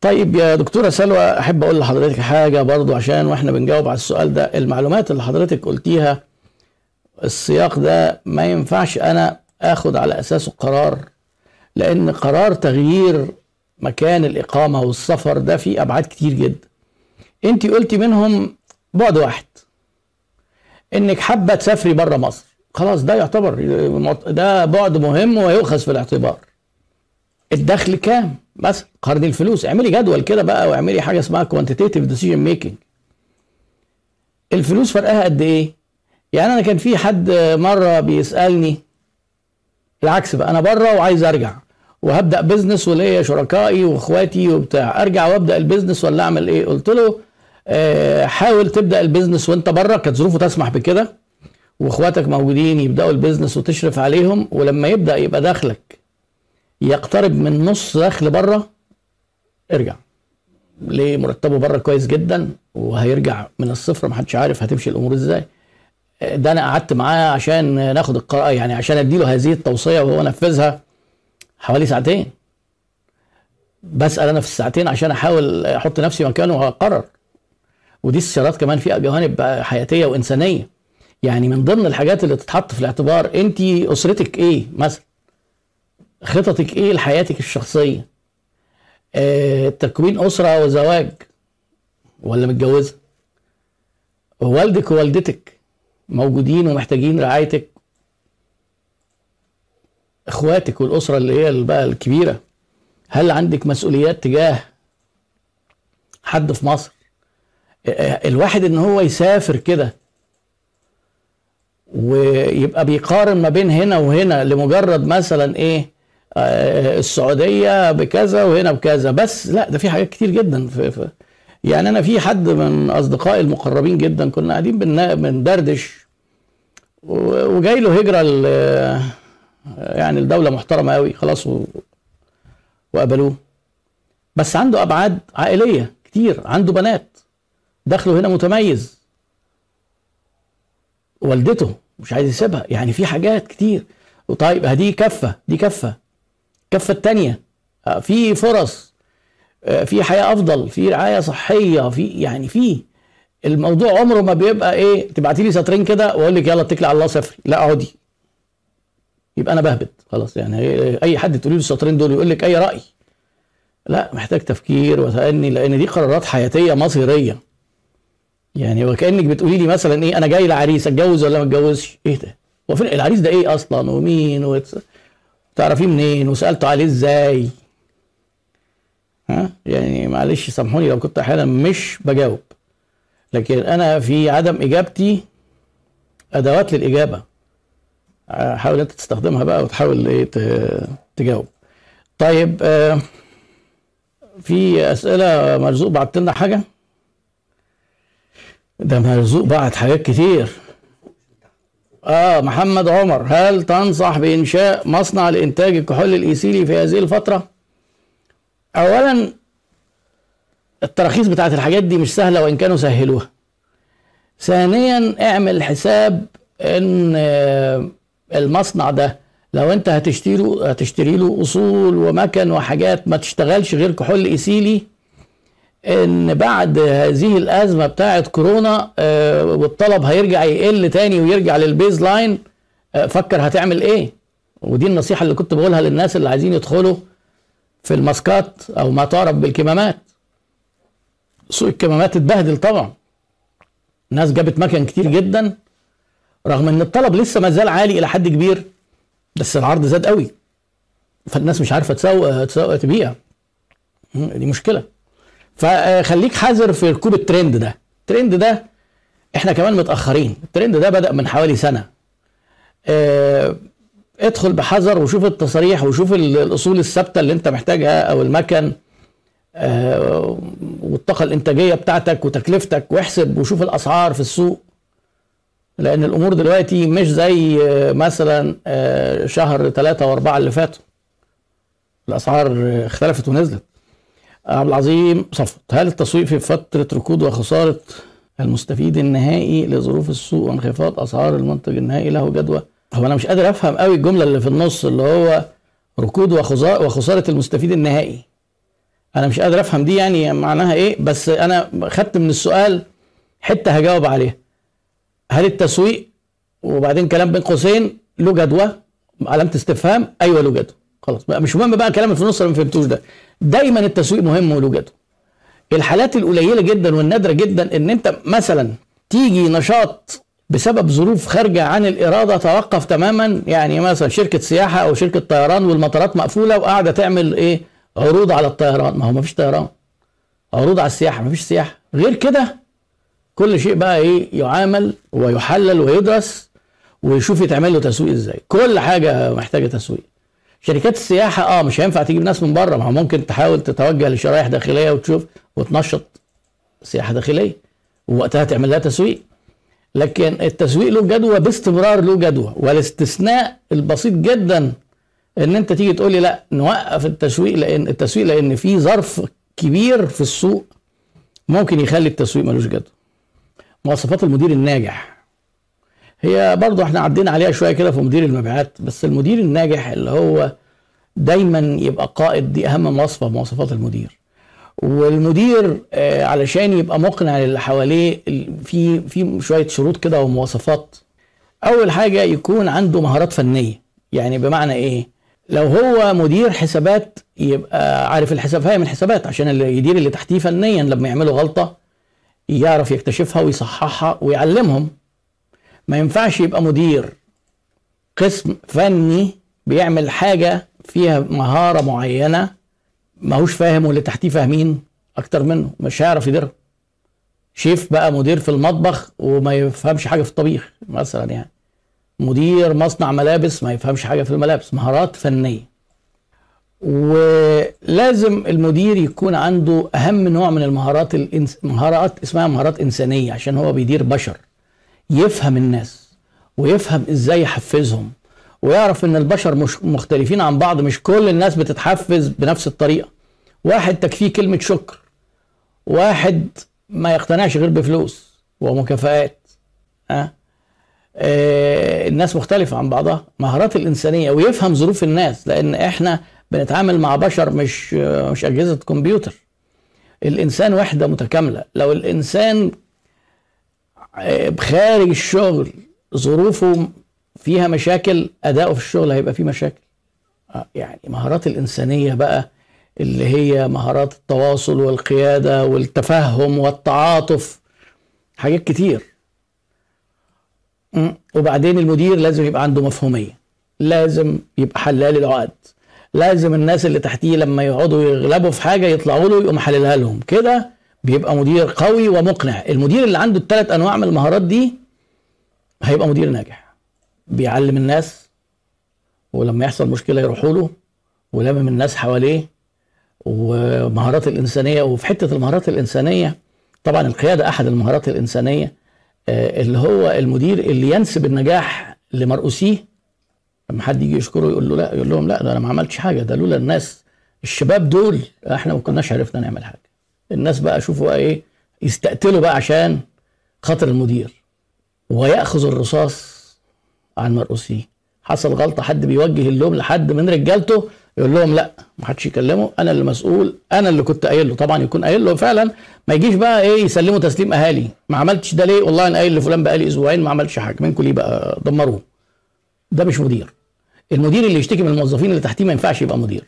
طيب يا دكتورة سلوى أحب أقول لحضرتك حاجة برضو عشان وإحنا بنجاوب على السؤال ده. المعلومات اللي حضرتك قلتيها السياق ده ما ينفعش أنا اخد على اساسه قرار لأن قرار تغيير مكان الإقامة والسفر ده فيه أبعاد كتير جدا. انت قلتي منهم بعد واحد إنك حابة تسافري بره مصر. خلاص ده يعتبر ده بعد مهم ويؤخذ في الاعتبار. الدخل كام؟ مثلا قرض الفلوس. اعملي جدول كده بقى واعملي حاجة اسمها quantitative decision making الفلوس فرقها قد إيه؟ يعني أنا كان في حد مرة بيسألني العكس بقى أنا بره وعايز أرجع وهبدأ business وليا شركائي وإخواتي وبتاع أرجع وأبدأ ال business ولا أعمل إيه؟ قلت له آه حاول تبدأ ال business وأنت بره كانت ظروفه تسمح بكده وإخواتك موجودين يبدأوا ال business وتشرف عليهم ولما يبدأ يبقى دخلك يقترب من نص دخل بره ارجع. ليه؟ مرتبه بره كويس جدا وهيرجع من الصفر محدش عارف هتمشي الأمور إزاي. ده أنا قعدت معاه عشان ناخد القرار يعني عشان اديله هذه التوصية وهو نفذها حوالي ساعتين. بسأل أنا في الساعتين عشان أحاول أحط نفسي مكانه وأقرر. ودي استشارات كمان فيها جوانب حياتية وإنسانية. يعني من ضمن الحاجات اللي تتحط في الاعتبار أنت أسرتك إيه مثلا؟ خططك إيه لحياتك الشخصية؟ آه تكوين أسرة وزواج ولا متجوزة؟ والدك ووالدتك. موجودين ومحتاجين رعايتك. إخواتك والأسرة اللي هي بقى الكبيرة هل عندك مسؤوليات تجاه حد في مصر؟ الواحد إن هو يسافر كده ويبقى بيقارن ما بين هنا وهنا لمجرد مثلا إيه السعودية بكذا وهنا بكذا بس لا ده في حاجات كتير جدا في, في يعني أنا في حد من اصدقائي المقربين جدا كنا قاعدين بندردش وجاي له هجرة يعني الدولة محترمة قوي خلاص. وقبلوه. بس عنده أبعاد عائلية كتير عنده بنات دخله هنا متميز. والدته مش عايز يسيبها يعني في حاجات كتير. وطيب دي كفة دي كفة. الكفة التانية في فرص. في حياة أفضل في رعاية صحية في يعني في الموضوع عمره ما بيبقى إيه تبعتي لي سطرين كده وأقول لك يلا اتكلي على الله سافري لا اقعدي. يبقى أنا بهبد خلاص. يعني أي حد تقولي له السطرين دول يقول لك أي رأي. لا محتاج تفكير وتأني لأن دي قرارات حياتية مصيرية. يعني وكأنك بتقولي لي مثلا إيه أنا جاي لعريس أتجوز ولا ما أتجوزش؟ إيه ده؟ هو العريس ده إيه أصلا؟ ومين؟ وتعرفيه تعرفيه منين؟ وسألته عليه إزاي؟ ها؟ يعني معلش سامحوني لو كنت أحيانا مش بجاوب. لكن أنا في عدم إجابتي أدوات للإجابة. حاول أنت تستخدمها بقى وتحاول إيه تجاوب. طيب آه في أسئلة مرزوق بعت لنا حاجة؟ ده مرزوق بعت حاجات كتير. آه محمد عمر هل تنصح بإنشاء مصنع لإنتاج الكحول الإيثيلي في هذه الفترة؟ اولا التراخيص بتاعت الحاجات دي مش سهلة وإن كانوا سهلوها. ثانيا اعمل حساب إن المصنع ده لو أنت هتشتري له هتشتري له أصول ومكن وحاجات ما تشتغلش غير كحول إيثيلي إن بعد هذه الأزمة بتاعه كورونا آه، والطلب هيرجع يقل تاني ويرجع لل baseline آه، فكر هتعمل إيه. ودي النصيحة اللي كنت بقولها للناس اللي عايزين يدخلوا في الماسكات أو ما تعرف بالكمامات. سوق الكمامات اتبهدل طبعا. الناس جابت مكن كتير جدا رغم إن الطلب لسه ما زال عالي إلى حد كبير بس العرض زاد قوي. فالناس مش عارفة تسوق تسوق تبيع. دي مشكلة. فخليك حذر في ركوب الترند ده. الترند ده إحنا كمان متأخرين. الترند ده بدأ من حوالي سنة. آه ادخل بحذر وشوف التصاريح وشوف الأصول الثابتة اللي انت محتاجها أو المكن آه والطاقة الإنتاجية بتاعتك وتكلفتك واحسب وشوف الأسعار في السوق. لأن الأمور دلوقتي مش زي مثلا آه شهر ثلاثة وأربعة اللي فاتوا. الأسعار اختلفت ونزلت. عبد العظيم صفت هل التسويق في فترة ركود وخسارة المستفيد النهائي لظروف السوق وانخفاض أسعار المنتج النهائي له جدوى؟ هو أنا مش قادر أفهم قوي الجملة اللي في النص اللي هو ركود وخسارة المستفيد النهائي. أنا مش قادر أفهم دي يعني معناها إيه بس أنا خدت من السؤال حتة هجاوب عليها. هل التسويق وبعدين كلام بين قوسين له جدوى؟ علامة استفهام أيوه له جدوى. خلاص بقى مش مهم بقى الكلام في النص اللي ما فهمتوش ده. دايما التسويق مهم ولوجته الحالات القليلة جدا والنادرة جدا إن أنت مثلا تيجي نشاط بسبب ظروف خارجة عن الإرادة توقف تماما. يعني مثلا شركة سياحة أو شركة طيران والمطارات مقفولة وقاعدة تعمل إيه؟ عروض على الطيران. ما هو ما فيش طيران. عروض على السياحة ما فيش سياحة. غير كده كل شيء بقى إيه؟ يعامل ويحلل ويدرس ويشوف يتعمل له تسويق إزاي. كل حاجة محتاجة تسويق. شركات السياحة آه مش هينفع تجيب ناس من بره. ما هو ممكن تحاول تتوجه لشرائح داخلية وتشوف وتنشط سياحة داخلية ووقتها تعمل لها تسويق. لكن التسويق له جدوى باستمرار له جدوى. والاستثناء البسيط جدا إن أنت تيجي تقول لي لأ نوقف التسويق لأن التسويق لأن في ظرف كبير في السوق ممكن يخلي التسويق ملوش جدوى. مواصفات المدير الناجح. هي برضه إحنا عدينا عليها شوية كده في مدير المبيعات بس المدير الناجح اللي هو دايما يبقى قائد دي أهم مواصفة مواصفات المدير. والمدير آه علشان يبقى مقنع للي حواليه في في شوية شروط كده ومواصفات. أول حاجة يكون عنده مهارات فنية. يعني بمعنى إيه؟ لو هو مدير حسابات يبقى عارف الحساب فاهم الحسابات عشان اللي يدير اللي تحتيه فنيا لما يعملوا غلطة يعرف يكتشفها ويصححها ويعلمهم. ما ينفعش يبقى مدير قسم فني بيعمل حاجة فيها مهارة معينة ماهوش فاهم واللي تحتيه فاهمين أكتر منه مش هيعرف يديرها شيف بقى مدير في المطبخ وما يفهمش حاجة في الطبيخ مثلا يعني. مدير مصنع ملابس ما يفهمش حاجة في الملابس مهارات فنية. ولازم المدير يكون عنده أهم نوع من المهارات الإنس... مهارات اسمها مهارات إنسانية عشان هو بيدير بشر. يفهم الناس ويفهم إزاي يحفزهم ويعرف إن البشر مش مختلفين عن بعض مش كل الناس بتتحفز بنفس الطريقة. واحد تكفيه كلمة شكر واحد ما يقتنعش غير بفلوس ومكافآت أه؟ آه الناس مختلفة عن بعضها. مهارات الإنسانية ويفهم ظروف الناس لأن إحنا بنتعامل مع بشر مش مش أجهزة كمبيوتر. الإنسان وحدة متكاملة. لو الإنسان خارج الشغل ظروفه فيها مشاكل أداؤه في الشغل هيبقى فيه مشاكل. آه، يعني مهارات الإنسانية بقى اللي هي مهارات التواصل والقيادة والتفهم والتعاطف حاجات كتير. وبعدين المدير لازم يبقى عنده مفهومية لازم يبقى حلال العقد لازم الناس اللي تحتيه لما يقعدوا يغلبوا في حاجة يطلعوا له يقوم حللها لهم. كده بيبقى مدير قوي ومقنع. المدير اللي عنده الثلاث أنواع من المهارات دي هيبقى مدير ناجح. بيعلم الناس ولما يحصل مشكلة يروحوا له ولمم الناس حواليه ومهارات الإنسانية وفي حتة المهارات الإنسانية طبعا القيادة أحد المهارات الإنسانية آه، اللي هو المدير اللي ينسب النجاح لمرؤوسيه. لما حد يجي يشكره يقول له لا يقول لهم لا ده أنا ما عملتش حاجة ده لولا الناس الشباب دول إحنا ما كناش عرفنا نعمل حاجة. الناس بقى شوفوا بقى إيه يستقتلوا بقى عشان خاطر المدير وياخذ الرصاص عن مرؤوسيه. حصل غلطة حد بيوجه اللوم لحد من رجالته يقول لهم لا ما حدش يكلمه أنا اللي مسؤول أنا اللي كنت قايل له. طبعا يكون قايل له فعلا ما يجيش بقى إيه يسلموا تسليم أهالي. ما عملتش ده ليه؟ والله أنا قايل لفلان بقى لي أسبوعين ما عملش حاجة. منكم ليه بقى دمروه؟ ده مش مدير. المدير اللي يشتكي من الموظفين اللي تحتيه ما ينفعش يبقى مدير.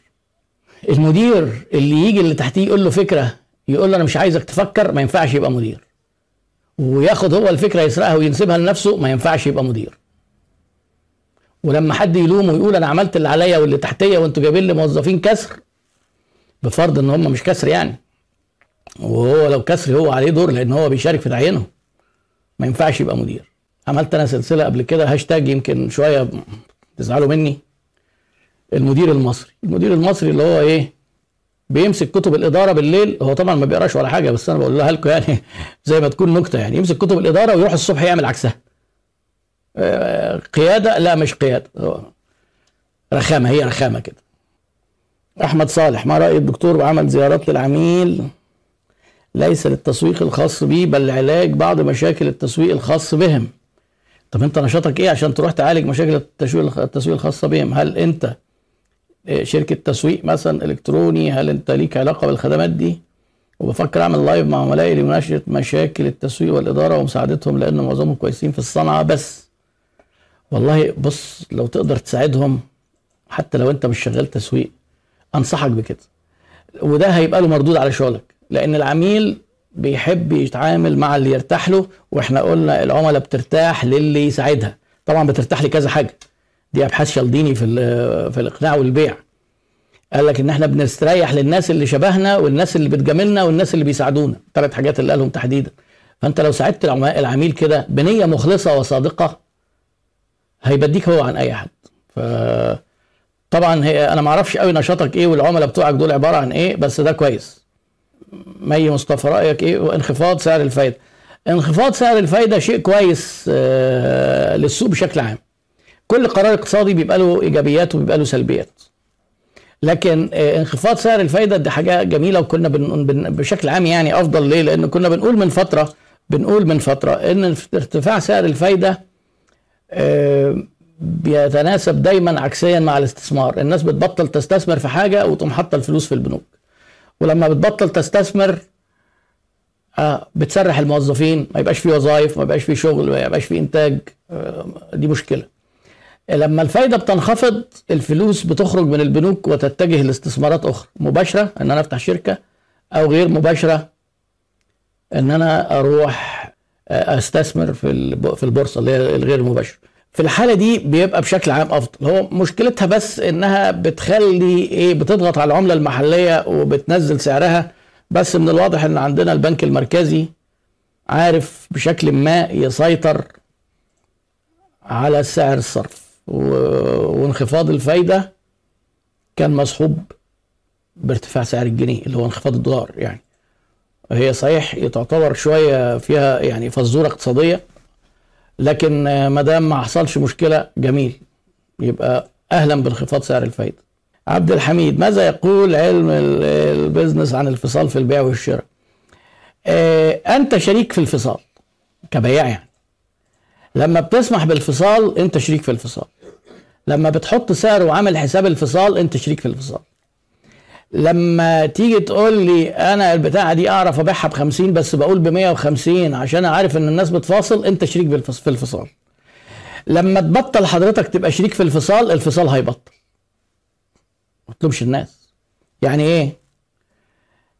المدير اللي يجي اللي تحتيه يقول له فكرة يقول له أنا مش عايزك تفكر ما ينفعش يبقى مدير. وياخد هو الفكرة يسرقها وينسبها لنفسه ما ينفعش يبقى مدير. ولما حد يلومه ويقول أنا عملت اللي عليا واللي تحتيه وأنتوا جايبين لي موظفين كسر بفرض إن هم مش كسر يعني. وهو لو كسر هو عليه دور لأن هو بيشارك في تعيينهم. ما ينفعش يبقى مدير. عملت أنا سلسلة قبل كده هاشتاج يمكن شوية تزعلوا مني. المدير المصري. المدير المصري اللي هو إيه؟ بيمسك كتب الإدارة بالليل. هو طبعا ما بيقراش ولا حاجة بس أنا بقول لها لكم يعني. زي ما تكون نكتة يعني. يمسك كتب الإدارة ويروح الصبح يعمل عكسها. قيادة؟ لا مش قيادة. رخامة هي رخامة كده. أحمد صالح ما رأي الدكتور بعمل زيارات للعميل ليس للتسويق الخاص به بل لعلاج بعض مشاكل التسويق الخاص بهم. طب أنت نشاطك إيه عشان تروح تعالج مشاكل التسويق التسويق الخاصه بهم؟ هل أنت آه، شركة تسويق مثلا إلكتروني هل أنت ليك علاقة بالخدمات دي؟ وبفكر أعمل لايف مع عملائي لمناقشة مشاكل التسويق والإدارة ومساعدتهم لأن معظمهم كويسين في الصنعة بس. والله بص لو تقدر تساعدهم حتى لو انت مش شغال تسويق انصحك بكده. وده هيبقى له مردود على شغلك لأن العميل بيحب يتعامل مع اللي يرتاح له وإحنا قلنا العملاء بترتاح للي يساعدها. طبعا بترتاح لكذا حاجة. دي أبحاث شالديني في في الإقناع والبيع. قال لك إن إحنا بنستريح للناس اللي شبهنا والناس اللي بتجاملنا والناس اللي بيساعدونا. ثلاث حاجات اللي قالهم تحديدا. فأنت لو ساعدت العميل كده بنية مخلصة وصادقة هيبديك هو عن أي حد ف طبعا هي أنا ما أعرفش قوي نشاطك إيه والعملاء بتوعك دول عبارة عن إيه بس ده كويس. مي مصطفى رأيك إيه؟ وانخفاض سعر الفايدة. انخفاض سعر الفايدة شيء كويس آه للسوق بشكل عام. كل قرار اقتصادي بيبقى له إيجابيات وبيبقى له سلبيات. لكن آه انخفاض سعر الفايدة دي حاجة جميلة وكنا بن بشكل عام يعني أفضل. ليه؟ لأن كنا بنقول من فترة بنقول من فترة إن ارتفاع سعر الفايدة بيتناسب دايما عكسيا مع الاستثمار. الناس بتبطل تستثمر في حاجة وتقوم حاطة الفلوس في البنوك. ولما بتبطل تستثمر آه بتسرح الموظفين. ما يبقاش في وظائف ما يبقاش في شغل ما يبقاش في إنتاج. آه دي مشكلة. لما الفايدة بتنخفض الفلوس بتخرج من البنوك وتتجه لاستثمارات أخرى. مباشرة إن أنا أفتح شركة أو غير مباشرة إن أنا أروح أستثمر في في البورصة اللي هي الغير مباشرة. في الحالة دي بيبقى بشكل عام أفضل. هو مشكلتها بس إنها بتخلي إيه بتضغط على العملة المحلية وبتنزل سعرها بس من الواضح إن عندنا البنك المركزي عارف بشكل ما يسيطر على سعر الصرف. وانخفاض الفايدة كان مصحوب بارتفاع سعر الجنيه اللي هو انخفاض الدولار يعني. هي صحيح تعتبر شوية فيها يعني فزورة اقتصادية لكن ما دام ما حصلش مشكلة جميل يبقى أهلا بانخفاض سعر الفايدة. عبد الحميد ماذا يقول علم البزنس عن الفصال في البيع والشراء؟ أنت شريك في الفصال كبياع يعني. لما بتسمح بالفصال أنت شريك في الفصال. لما بتحط سعر وعامل حساب الفصال أنت شريك في الفصال. لما تيجي تقول لي أنا البتاعة دي أعرف أبيعها ب 50 بس بقول ب 150 عشان عارف إن الناس بتفاصل أنت شريك في الفصال. لما تبطل حضرتك تبقى شريك في الفصال الفصال هيبطل. ما تطلبش الناس. يعني إيه؟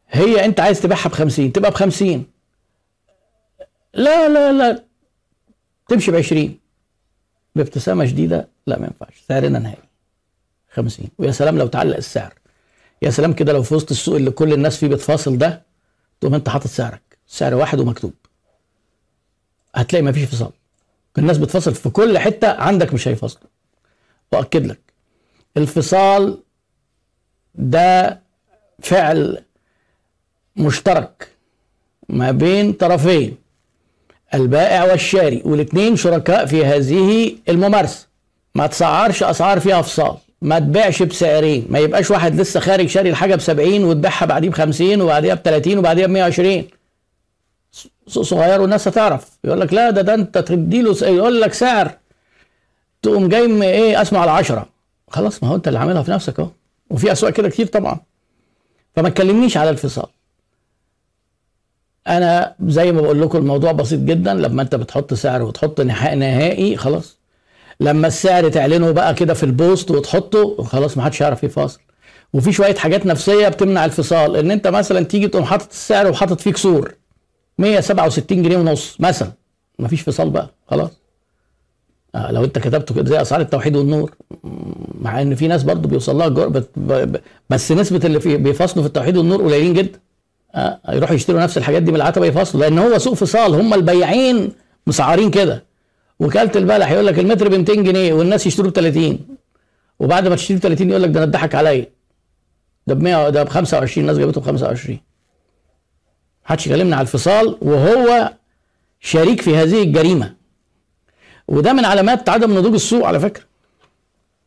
هي أنت عايز تبيعها ب 50 تبقى ب 50 لا لا لا. تمشي ب 20 بابتسامة شديدة لا ما ينفعش. سعرنا نهائي. 50 ويا سلام لو تعلق السعر. يا سلام كده لو في وسط السوق اللي كل الناس فيه بتفاصل ده تقوم انت حاطط سعرك. سعر واحد ومكتوب. هتلاقي ما فيش فصال الناس بتفصل في كل حتة عندك مش هيفصلوا وأكد لك. الفصال ده فعل مشترك ما بين طرفين البائع والشاري والاثنين شركاء في هذه الممارسة. ما تسعرش أسعار فيها فصال ما تبيعش بسعرين ما يبقاش واحد لسه خارج شاري الحاجة ب 70 وتبيعها بعديه ب 50 وبعديها ب 30 وبعديها ب 120 سوق صغير والناس هتعرف. يقول لك لا ده ده انت تدي له يقول لك سعر. تقوم جاي إيه اسمع 10 خلاص ما هو انت اللي عاملها في نفسك اهو. وفي أسواق كده كتير طبعا. فما تكلمنيش على الفصال. أنا زي ما بقول لكم الموضوع بسيط جدا. لما انت بتحط سعر وتحط نها- نهائي خلاص. لما السعر تعلنه بقى كده في البوست وتحطه خلاص ما حدش يعرف يفاصل وفي شوية حاجات نفسية بتمنع الفصال إن أنت مثلا تيجي تقوم حاطط السعر وحاطط فيه كسور 167 جنيه ونص مثلا. مفيش فصال بقى خلاص. آه لو أنت كتبته كده زي أسعار التوحيد والنور. مع إن في ناس برضه بيوصل لها ب- بس نسبة اللي في بيفصلوا في التوحيد والنور قليلين جدا. آه يروحوا يشتروا نفس الحاجات دي من العتبه يفصلوا لأن هو سوق فصال هم البياعين مسعرين كده. وكالة البلح يقول لك المتر ب 200 جنيه والناس يشتروا ب 30 وبعد ما تشتري ب 30 يقول لك ده أنا اتضحك عليا. ده ب 100 ده ب 25 الناس جابته ب 25 محدش يكلمنا على الفصال وهو شريك في هذه الجريمة. وده من علامات عدم نضوج السوق على فكرة.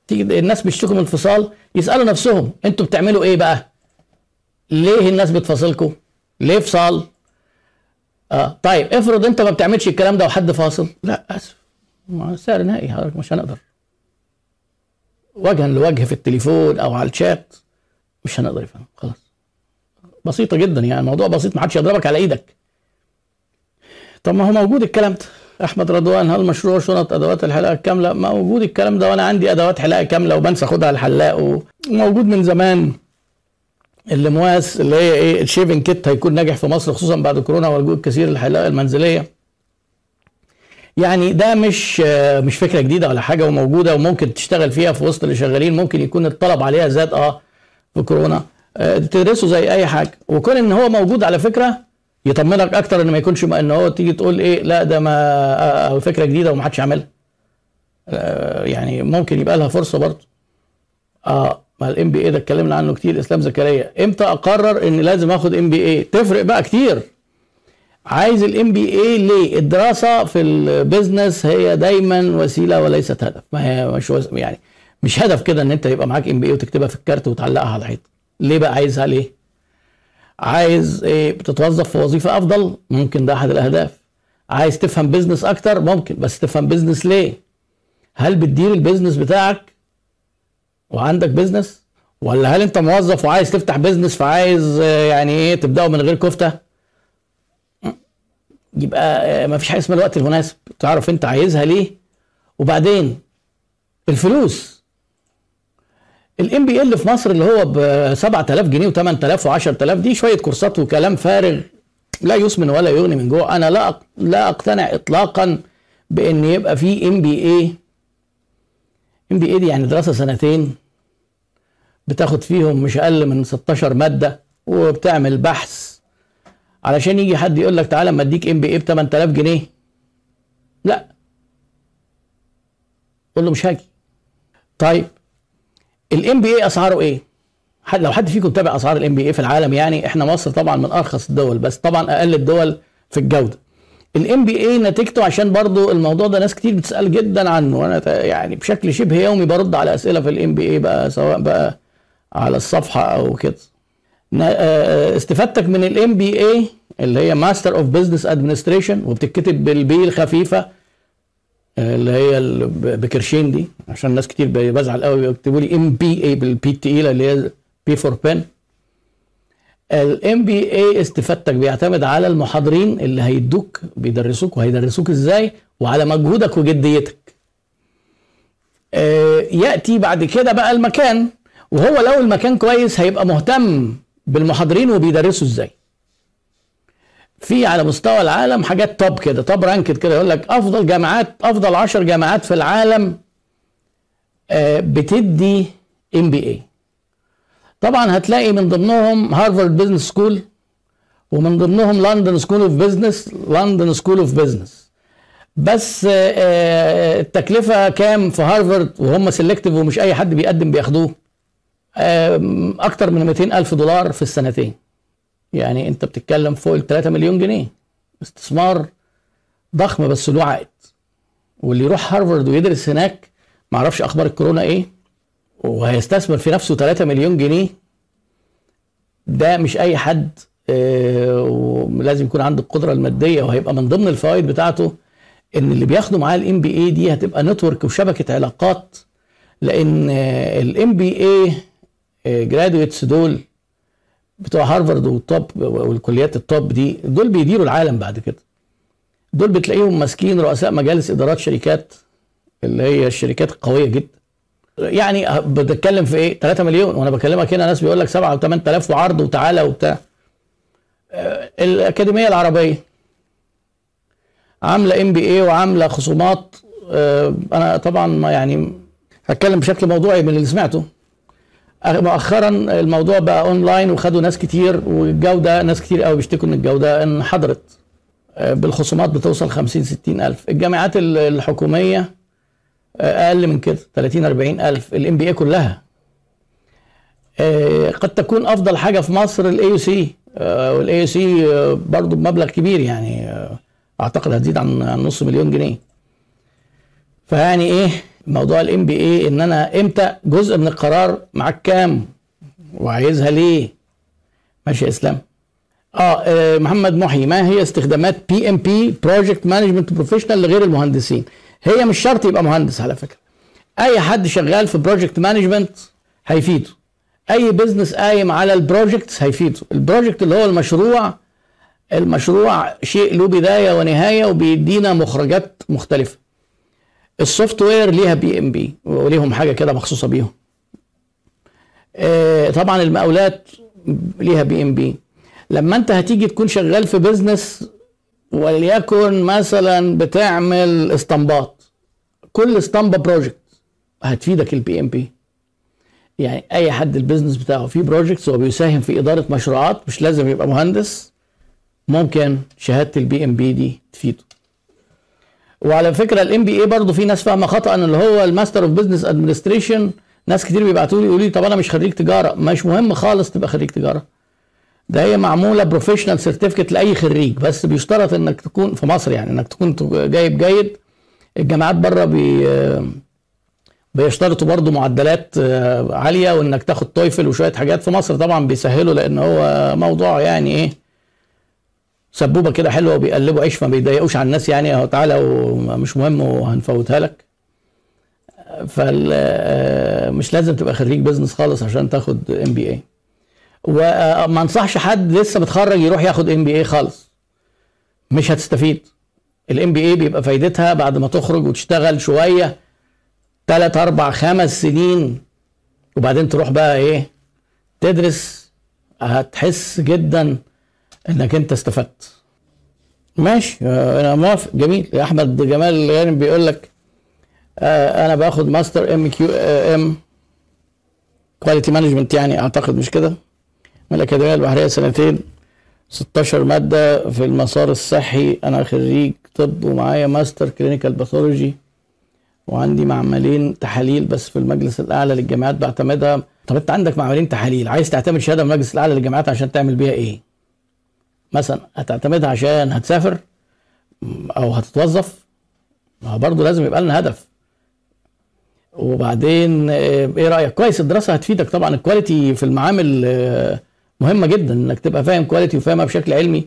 تيجي الناس بيشتكوا من الفصال يسألوا نفسهم أنتوا بتعملوا إيه بقى؟ ليه الناس بتفاصلكم ليه فصال؟ آه. طيب افرض انت ما بتعملش الكلام ده وحد فاصل. لا أسف. سعر نهائي حضرتك مش هنقدر. وجها لوجه في التليفون أو على الشات مش هنقدر يفهم خلاص. بسيطة جدا يعني الموضوع بسيط ما حدش يضربك على إيدك. طب ما هو موجود الكلام ده. أحمد رضوان هل مشروع شنط أدوات الحلاقة الكاملة؟ موجود الكلام ده وأنا عندي أدوات حلاقة كاملة وبنسى أخدها الحلاق وموجود من زمان. اللمواس اللي هي إيه الشيفنج كيت هيكون ناجح في مصر خصوصا بعد كورونا والجوء الكثير للحلاقه المنزلية. يعني ده مش آه، مش فكرة جديدة ولا حاجة وموجودة وممكن تشتغل فيها في وسط اللي شغالين ممكن يكون الطلب عليها زاد آه في كورونا. آه، تدرسه زي أي حاجة. وكون إن هو موجود على فكرة يطمنك أكتر إن ما يكونش إن هو تيجي تقول إيه لا ده ما آه، فكرة جديدة ومحدش عملها يعني ممكن يبقى لها فرصة برضه. آه ما ال MBA ده اتكلمنا عنه كتير إسلام زكريا. إمتى أقرر إن لازم آخد MBA تفرق بقى كتير. عايز ال MBA ليه؟ الدراسة في ال business هي دايما وسيلة وليست هدف. ما هي مش. يعني مش هدف كده إن أنت يبقى معاك MBA وتكتبها في الكارت وتعلقها على الحيط. ليه بقى عايزها؟ ليه؟ عايز إيه بتتوظف في وظيفة أفضل؟ ممكن ده أحد الأهداف. عايز تفهم business أكتر؟ ممكن. بس تفهم business ليه؟ هل بتدير ال business بتاعك؟ وعندك business ولا هل انت موظف وعايز تفتح business فعايز آه، يعني إيه تبدأه من غير كفتة؟ يبقى ما فيش حاجة اسمها الوقت المناسب. تعرف انت عايزها ليه؟ وبعدين الفلوس. ال MBA في مصر اللي هو ب 7000 جنيه و8000 و10000 دي شوية كورسات وكلام فارغ. لا يسمن ولا يغني من جوع أنا لا لا أقتنع اطلاقا بإن يبقى في ام بي اي ام بي اي دي يعني دراسة سنتين بتاخد فيهم مش أقل من 16 مادة وبتعمل بحث. علشان يجي حد يقول لك تعالى اما أديك MBA ب 8000 جنيه. لا. قول له مش هاجي. طيب ال MBA أسعاره إيه؟ حد لو حد فيكم تابع أسعار ال MBA في العالم يعني إحنا مصر طبعا من أرخص الدول بس طبعا أقل الدول في الجودة. ال MBA نتيجته عشان برضو الموضوع ده ناس كتير بتسأل جدا عنه. وأنا يعني بشكل شبه يومي برد على أسئلة في ال MBA بقى سواء بقى على الصفحة أو كده. ن- آه، استفادتك من ال MBA اللي هي Master of Business Administration وبتتكتب بال B الخفيفة آه، اللي هي بكرشين دي عشان ناس كتير بزعل قوي بيكتبوا لي MPA بال P التقيله اللي هي P for pen ال MBA استفادتك بيعتمد على المحاضرين اللي هيدوك بيدرسوك وهيدرسوك إزاي؟ وعلى مجهودك وجديتك. آه، يأتي بعد كده بقى المكان وهو لو المكان كويس هيبقى مهتم بالمحاضرين وبيدرسوا إزاي. في على مستوى العالم حاجات top كده top ranked كده يقول لك أفضل جامعات أفضل 10 جامعات في العالم آه، بتدي MBA طبعا هتلاقي من ضمنهم Harvard Business School ومن ضمنهم London School of Business London School of Business بس آه، آه، التكلفة كام في هارفارد وهم selective ومش أي حد بيقدم بياخدوه. أكتر من 200 ألف دولار في السنتين. يعني أنت بتتكلم فوق ال 3 مليون جنيه. استثمار ضخم بس له عائد واللي يروح هارفارد ويدرس هناك معرفش أخبار الكورونا إيه. وهيستثمر في نفسه 3 مليون جنيه ده مش أي حد آه، ولازم يكون عنده القدرة المادية وهيبقى من ضمن الفوائد بتاعته إن اللي بياخدوا معاه ال MBA دي هتبقى network وشبكة علاقات لأن ال MBA graduates دول بتوع هارفارد وال top والكليات ال top دي دول بيديروا العالم بعد كده. دول بتلاقيهم ماسكين رؤساء مجالس إدارات شركات اللي هي الشركات القويه جدا. يعني بتتكلم في إيه؟ 3 مليون. وأنا بكلمك هنا ناس بيقول لك 7 أو 8000 وعرض وتعالى وبتاع. آه، الأكاديمية العربية عاملة MBA وعاملة خصومات. آه، أنا طبعا يعني هتكلم بشكل موضوعي من اللي سمعته. مؤخرا الموضوع بقى اونلاين وخدوا ناس كتير والجودة ناس كتير قوي بيشتكوا إن الجودة انحدرت. آه، بالخصومات بتوصل 50 60 ألف. الجامعات ال- الحكومية أقل من كده 30 40 ألف ال MBA كلها. آه، قد تكون أفضل حاجة في مصر الاي يو سي والاي يو سي برضه بمبلغ كبير يعني آه، أعتقد هتزيد عن نص مليون جنيه. فيعني إيه موضوع ال MBA إن أنا إمتى جزء من القرار معاك كام؟ وعايزها ليه؟ ماشي يا إسلام. آه آه، محمد محي ما هي استخدامات PMP Project Management Professional لغير المهندسين؟ هي مش شرط يبقى مهندس على فكرة. أي حد شغال في project management هيفيده. أي business قايم على ال projects هيفيده. ال project اللي هو المشروع المشروع شيء له بداية ونهاية وبيدينا مخرجات مختلفة. ال software ليها PMP وليهم حاجة كده مخصوصة بيهم. آه، طبعا المقاولات ليها PMP لما أنت هتيجي تكون شغال في business وليكن مثلا بتعمل اسطمبات كل اسطمبة project هتفيدك ال PMP يعني أي حد ال business بتاعه فيه projects هو بيساهم في إدارة مشروعات مش لازم يبقى مهندس. ممكن شهادة ال PMP دي تفيده. وعلى فكرة ال MBA برضه في ناس فاهمة خطأ إن اللي هو ال Master of Business Administration ناس كتير بيبعتوا لي يقولوا لي طب أنا مش خريج تجارة. مش مهم خالص تبقى خريج تجارة. ده هي معمولة professional certificate لأي خريج بس بيشترط إنك تكون في مصر يعني إنك تكون جايب جيد الجامعات بره بي بيشترطوا برضه معدلات آه، عالية وإنك تاخد TOEFL وشوية حاجات. في مصر طبعا بيسهلوا لأن هو موضوع يعني إيه سبوبة كده حلوة وبيقلبوا عيش ما بيضايقوش على الناس يعني. اهو تعالى ومش مهم وهنفوتها لك. فال آه، مش لازم تبقى خريج business خالص عشان تاخد MBA وما انصحش حد لسه متخرج يروح ياخد MBA خالص. مش هتستفيد. ال MBA بيبقى فايدتها بعد ما تخرج وتشتغل شوية ثلاث أربع خمس سنين وبعدين تروح بقى إيه تدرس هتحس جدا إنك أنت استفدت. ماشي آه، أنا موافق جميل. يا أحمد جمال يعني بيقول لك آه، أنا باخد master MQM quality management يعني أعتقد مش كده؟ من الأكاديمية البحرية سنتين 16 مادة في المسار الصحي أنا خريج طب ومعايا master clinical pathology وعندي معملين تحاليل بس في المجلس الأعلى للجامعات بعتمدها. طب أنت عندك معملين تحاليل عايز تعتمد شهادة من المجلس الأعلى للجامعات عشان تعمل بيها إيه؟ مثلا هتعتمدها عشان هتسافر أو هتتوظف ما هو برضه لازم يبقى لنا هدف. وبعدين آه، إيه رأيك؟ كويس الدراسة هتفيدك طبعا ال quality في المعامل آه، مهمة جدا إنك تبقى فاهم quality وفاهمها بشكل علمي.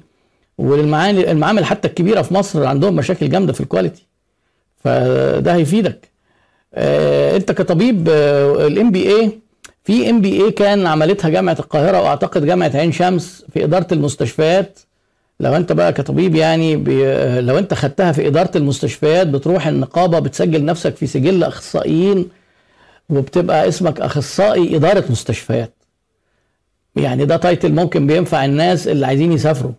والمعامل المعامل حتى الكبيرة في مصر عندهم مشاكل جامدة في ال quality فده هيفيدك. آه، انت كطبيب ال MBA في MBA كان عملتها جامعة القاهرة وأعتقد جامعة عين شمس في إدارة المستشفيات. لو انت بقى كطبيب يعني لو انت خدتها في إدارة المستشفيات بتروح النقابة بتسجل نفسك في سجل أخصائيين وبتبقى اسمك أخصائي إدارة مستشفيات. يعني ده title ممكن بينفع الناس اللي عايزين يسافروا.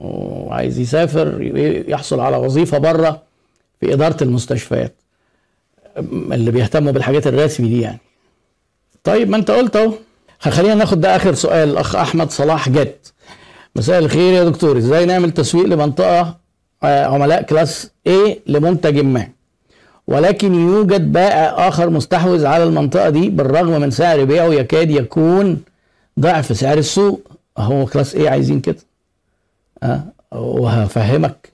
وعايز يسافر يحصل على وظيفة بره في إدارة المستشفيات اللي بيهتموا بالحاجات الرسمي دي يعني. طيب ما انت قلت اهو. خلينا ناخد ده آخر سؤال الاخ أحمد صلاح جت. مساء الخير يا دكتور. إزاي نعمل تسويق لمنطقة آه، عملاء class A لمنتج ما؟ ولكن يوجد بائع آخر مستحوذ على المنطقة دي بالرغم من سعر بيعه يكاد يكون ضعف سعر السوق. هو class A عايزين كده. وهفهمك.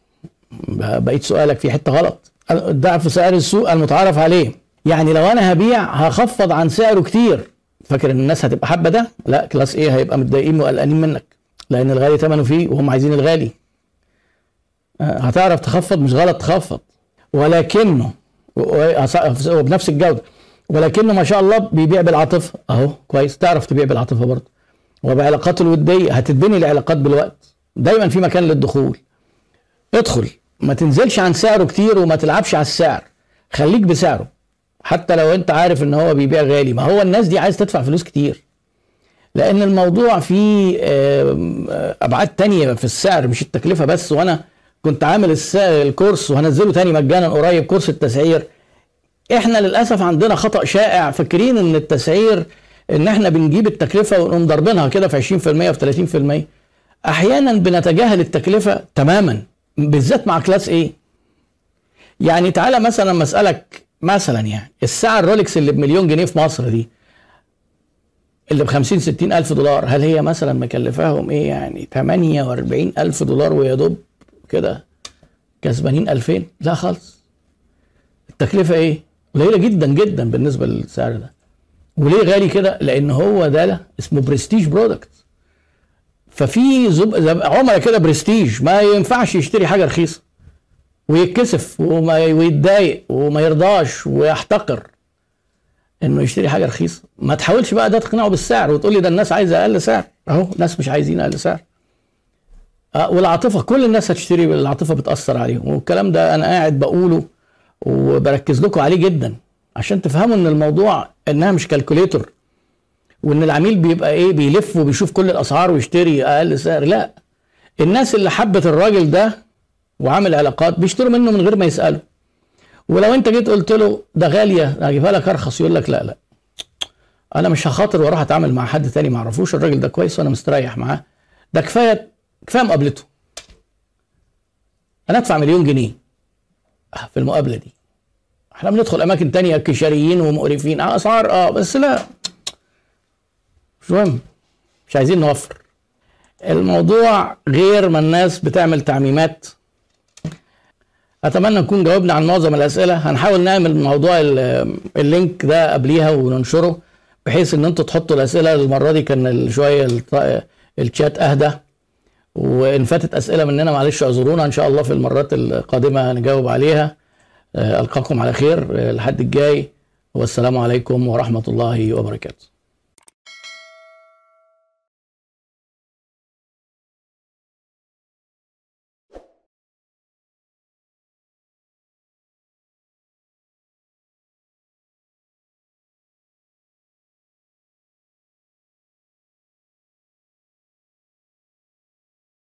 بقيت سؤالك في حتة غلط. ضعف سعر السوق المتعارف عليه. يعني لو أنا هبيع هخفض عن سعره كتير. فاكر إن الناس هتبقى حابة ده؟ لا class A هيبقى متضايقين وقلقانين منك. لأن الغالي ثمنه فيه وهم عايزين الغالي. هتعرف تخفض مش غلط تخفض. ولكنه وبنفس الجودة. ولكنه ما شاء الله بيبيع بالعاطفة. أهو كويس. تعرف تبيع بالعاطفة برضه. وبعلاقاته الودية هتتبني العلاقات بالوقت. دايما في مكان للدخول. ادخل ما تنزلش عن سعره كتير وما تلعبش على السعر. خليك بسعره. حتى لو انت عارف ان هو بيبيع غالي. ما هو الناس دي عايز تدفع فلوس كتير. لأن الموضوع فيه أبعاد تانية في السعر مش التكلفة بس. وأنا كنت عامل ال course وهنزله تاني مجانا قريب course التسعير. إحنا للأسف عندنا خطأ شائع. فاكرين إن التسعير إن إحنا بنجيب التكلفة ونقوم ضاربينها كده في 20% في 30% أحيانا بنتجاهل التكلفة تماما بالذات مع class A يعني تعالى مثلا مسألك مثلا يعني الساعة الرولكس اللي بمليون جنيه في مصر دي اللي ب 50 60 ألف دولار هل هي مثلا مكلفاهم إيه يعني 48 ألف دولار ويا دوب كده كسبانين 2000 لا خالص. التكلفة إيه؟ قليلة جدا جدا بالنسبة للسعر ده. وليه غالي كده؟ لأن هو ده اسمه prestige product ففي زب... عملاء كده برستيج ما ينفعش يشتري حاجة رخيصة ويتكسف وما ويتضايق وما يرضاش ويحتقر إنه يشتري حاجة رخيصة. ما تحاولش بقى ده تقنعه بالسعر وتقول لي ده الناس عايزة أقل سعر. أهو ناس مش عايزين أقل سعر. أه والعاطفة كل الناس هتشتري العاطفه بتأثر عليهم. والكلام ده أنا قاعد بقوله وبركز لكم عليه جدا عشان تفهموا إن الموضوع إنها مش كالكوليتور وإن العميل بيبقى إيه بيلف وبيشوف كل الأسعار ويشتري أقل سعر. لا الناس اللي حبت الراجل ده وعامل علاقات بيشتروا منه من غير ما يسالوا ولو أنت جيت قلت له ده غالية هجيبها لك أرخص. يقول لك لا لا أنا مش هخاطر وأروح أتعامل مع حد تاني ما أعرفوش الراجل ده كويس وأنا مستريح معاه. ده كفاية كفاية مقابلته. أنا أدفع مليون جنيه في المقابلة دي. إحنا بندخل أماكن تانية كشريين ومقرفين أسعار آه بس لا. مش مهم مش عايزين نوفر. الموضوع غير ما الناس بتعمل تعميمات. أتمنى نكون جاوبنا عن معظم الأسئلة. هنحاول نعمل موضوع اللينك ده قبليها وننشره بحيث إن أنتوا تحطوا الأسئلة. المرة دي كان شوية الشات أهدى وإن فاتت أسئلة مننا معلش اعذرونا. إن شاء الله في المرات القادمة نجاوب عليها. ألقاكم على خير. الحد الجاي. والسلام عليكم ورحمة الله وبركاته.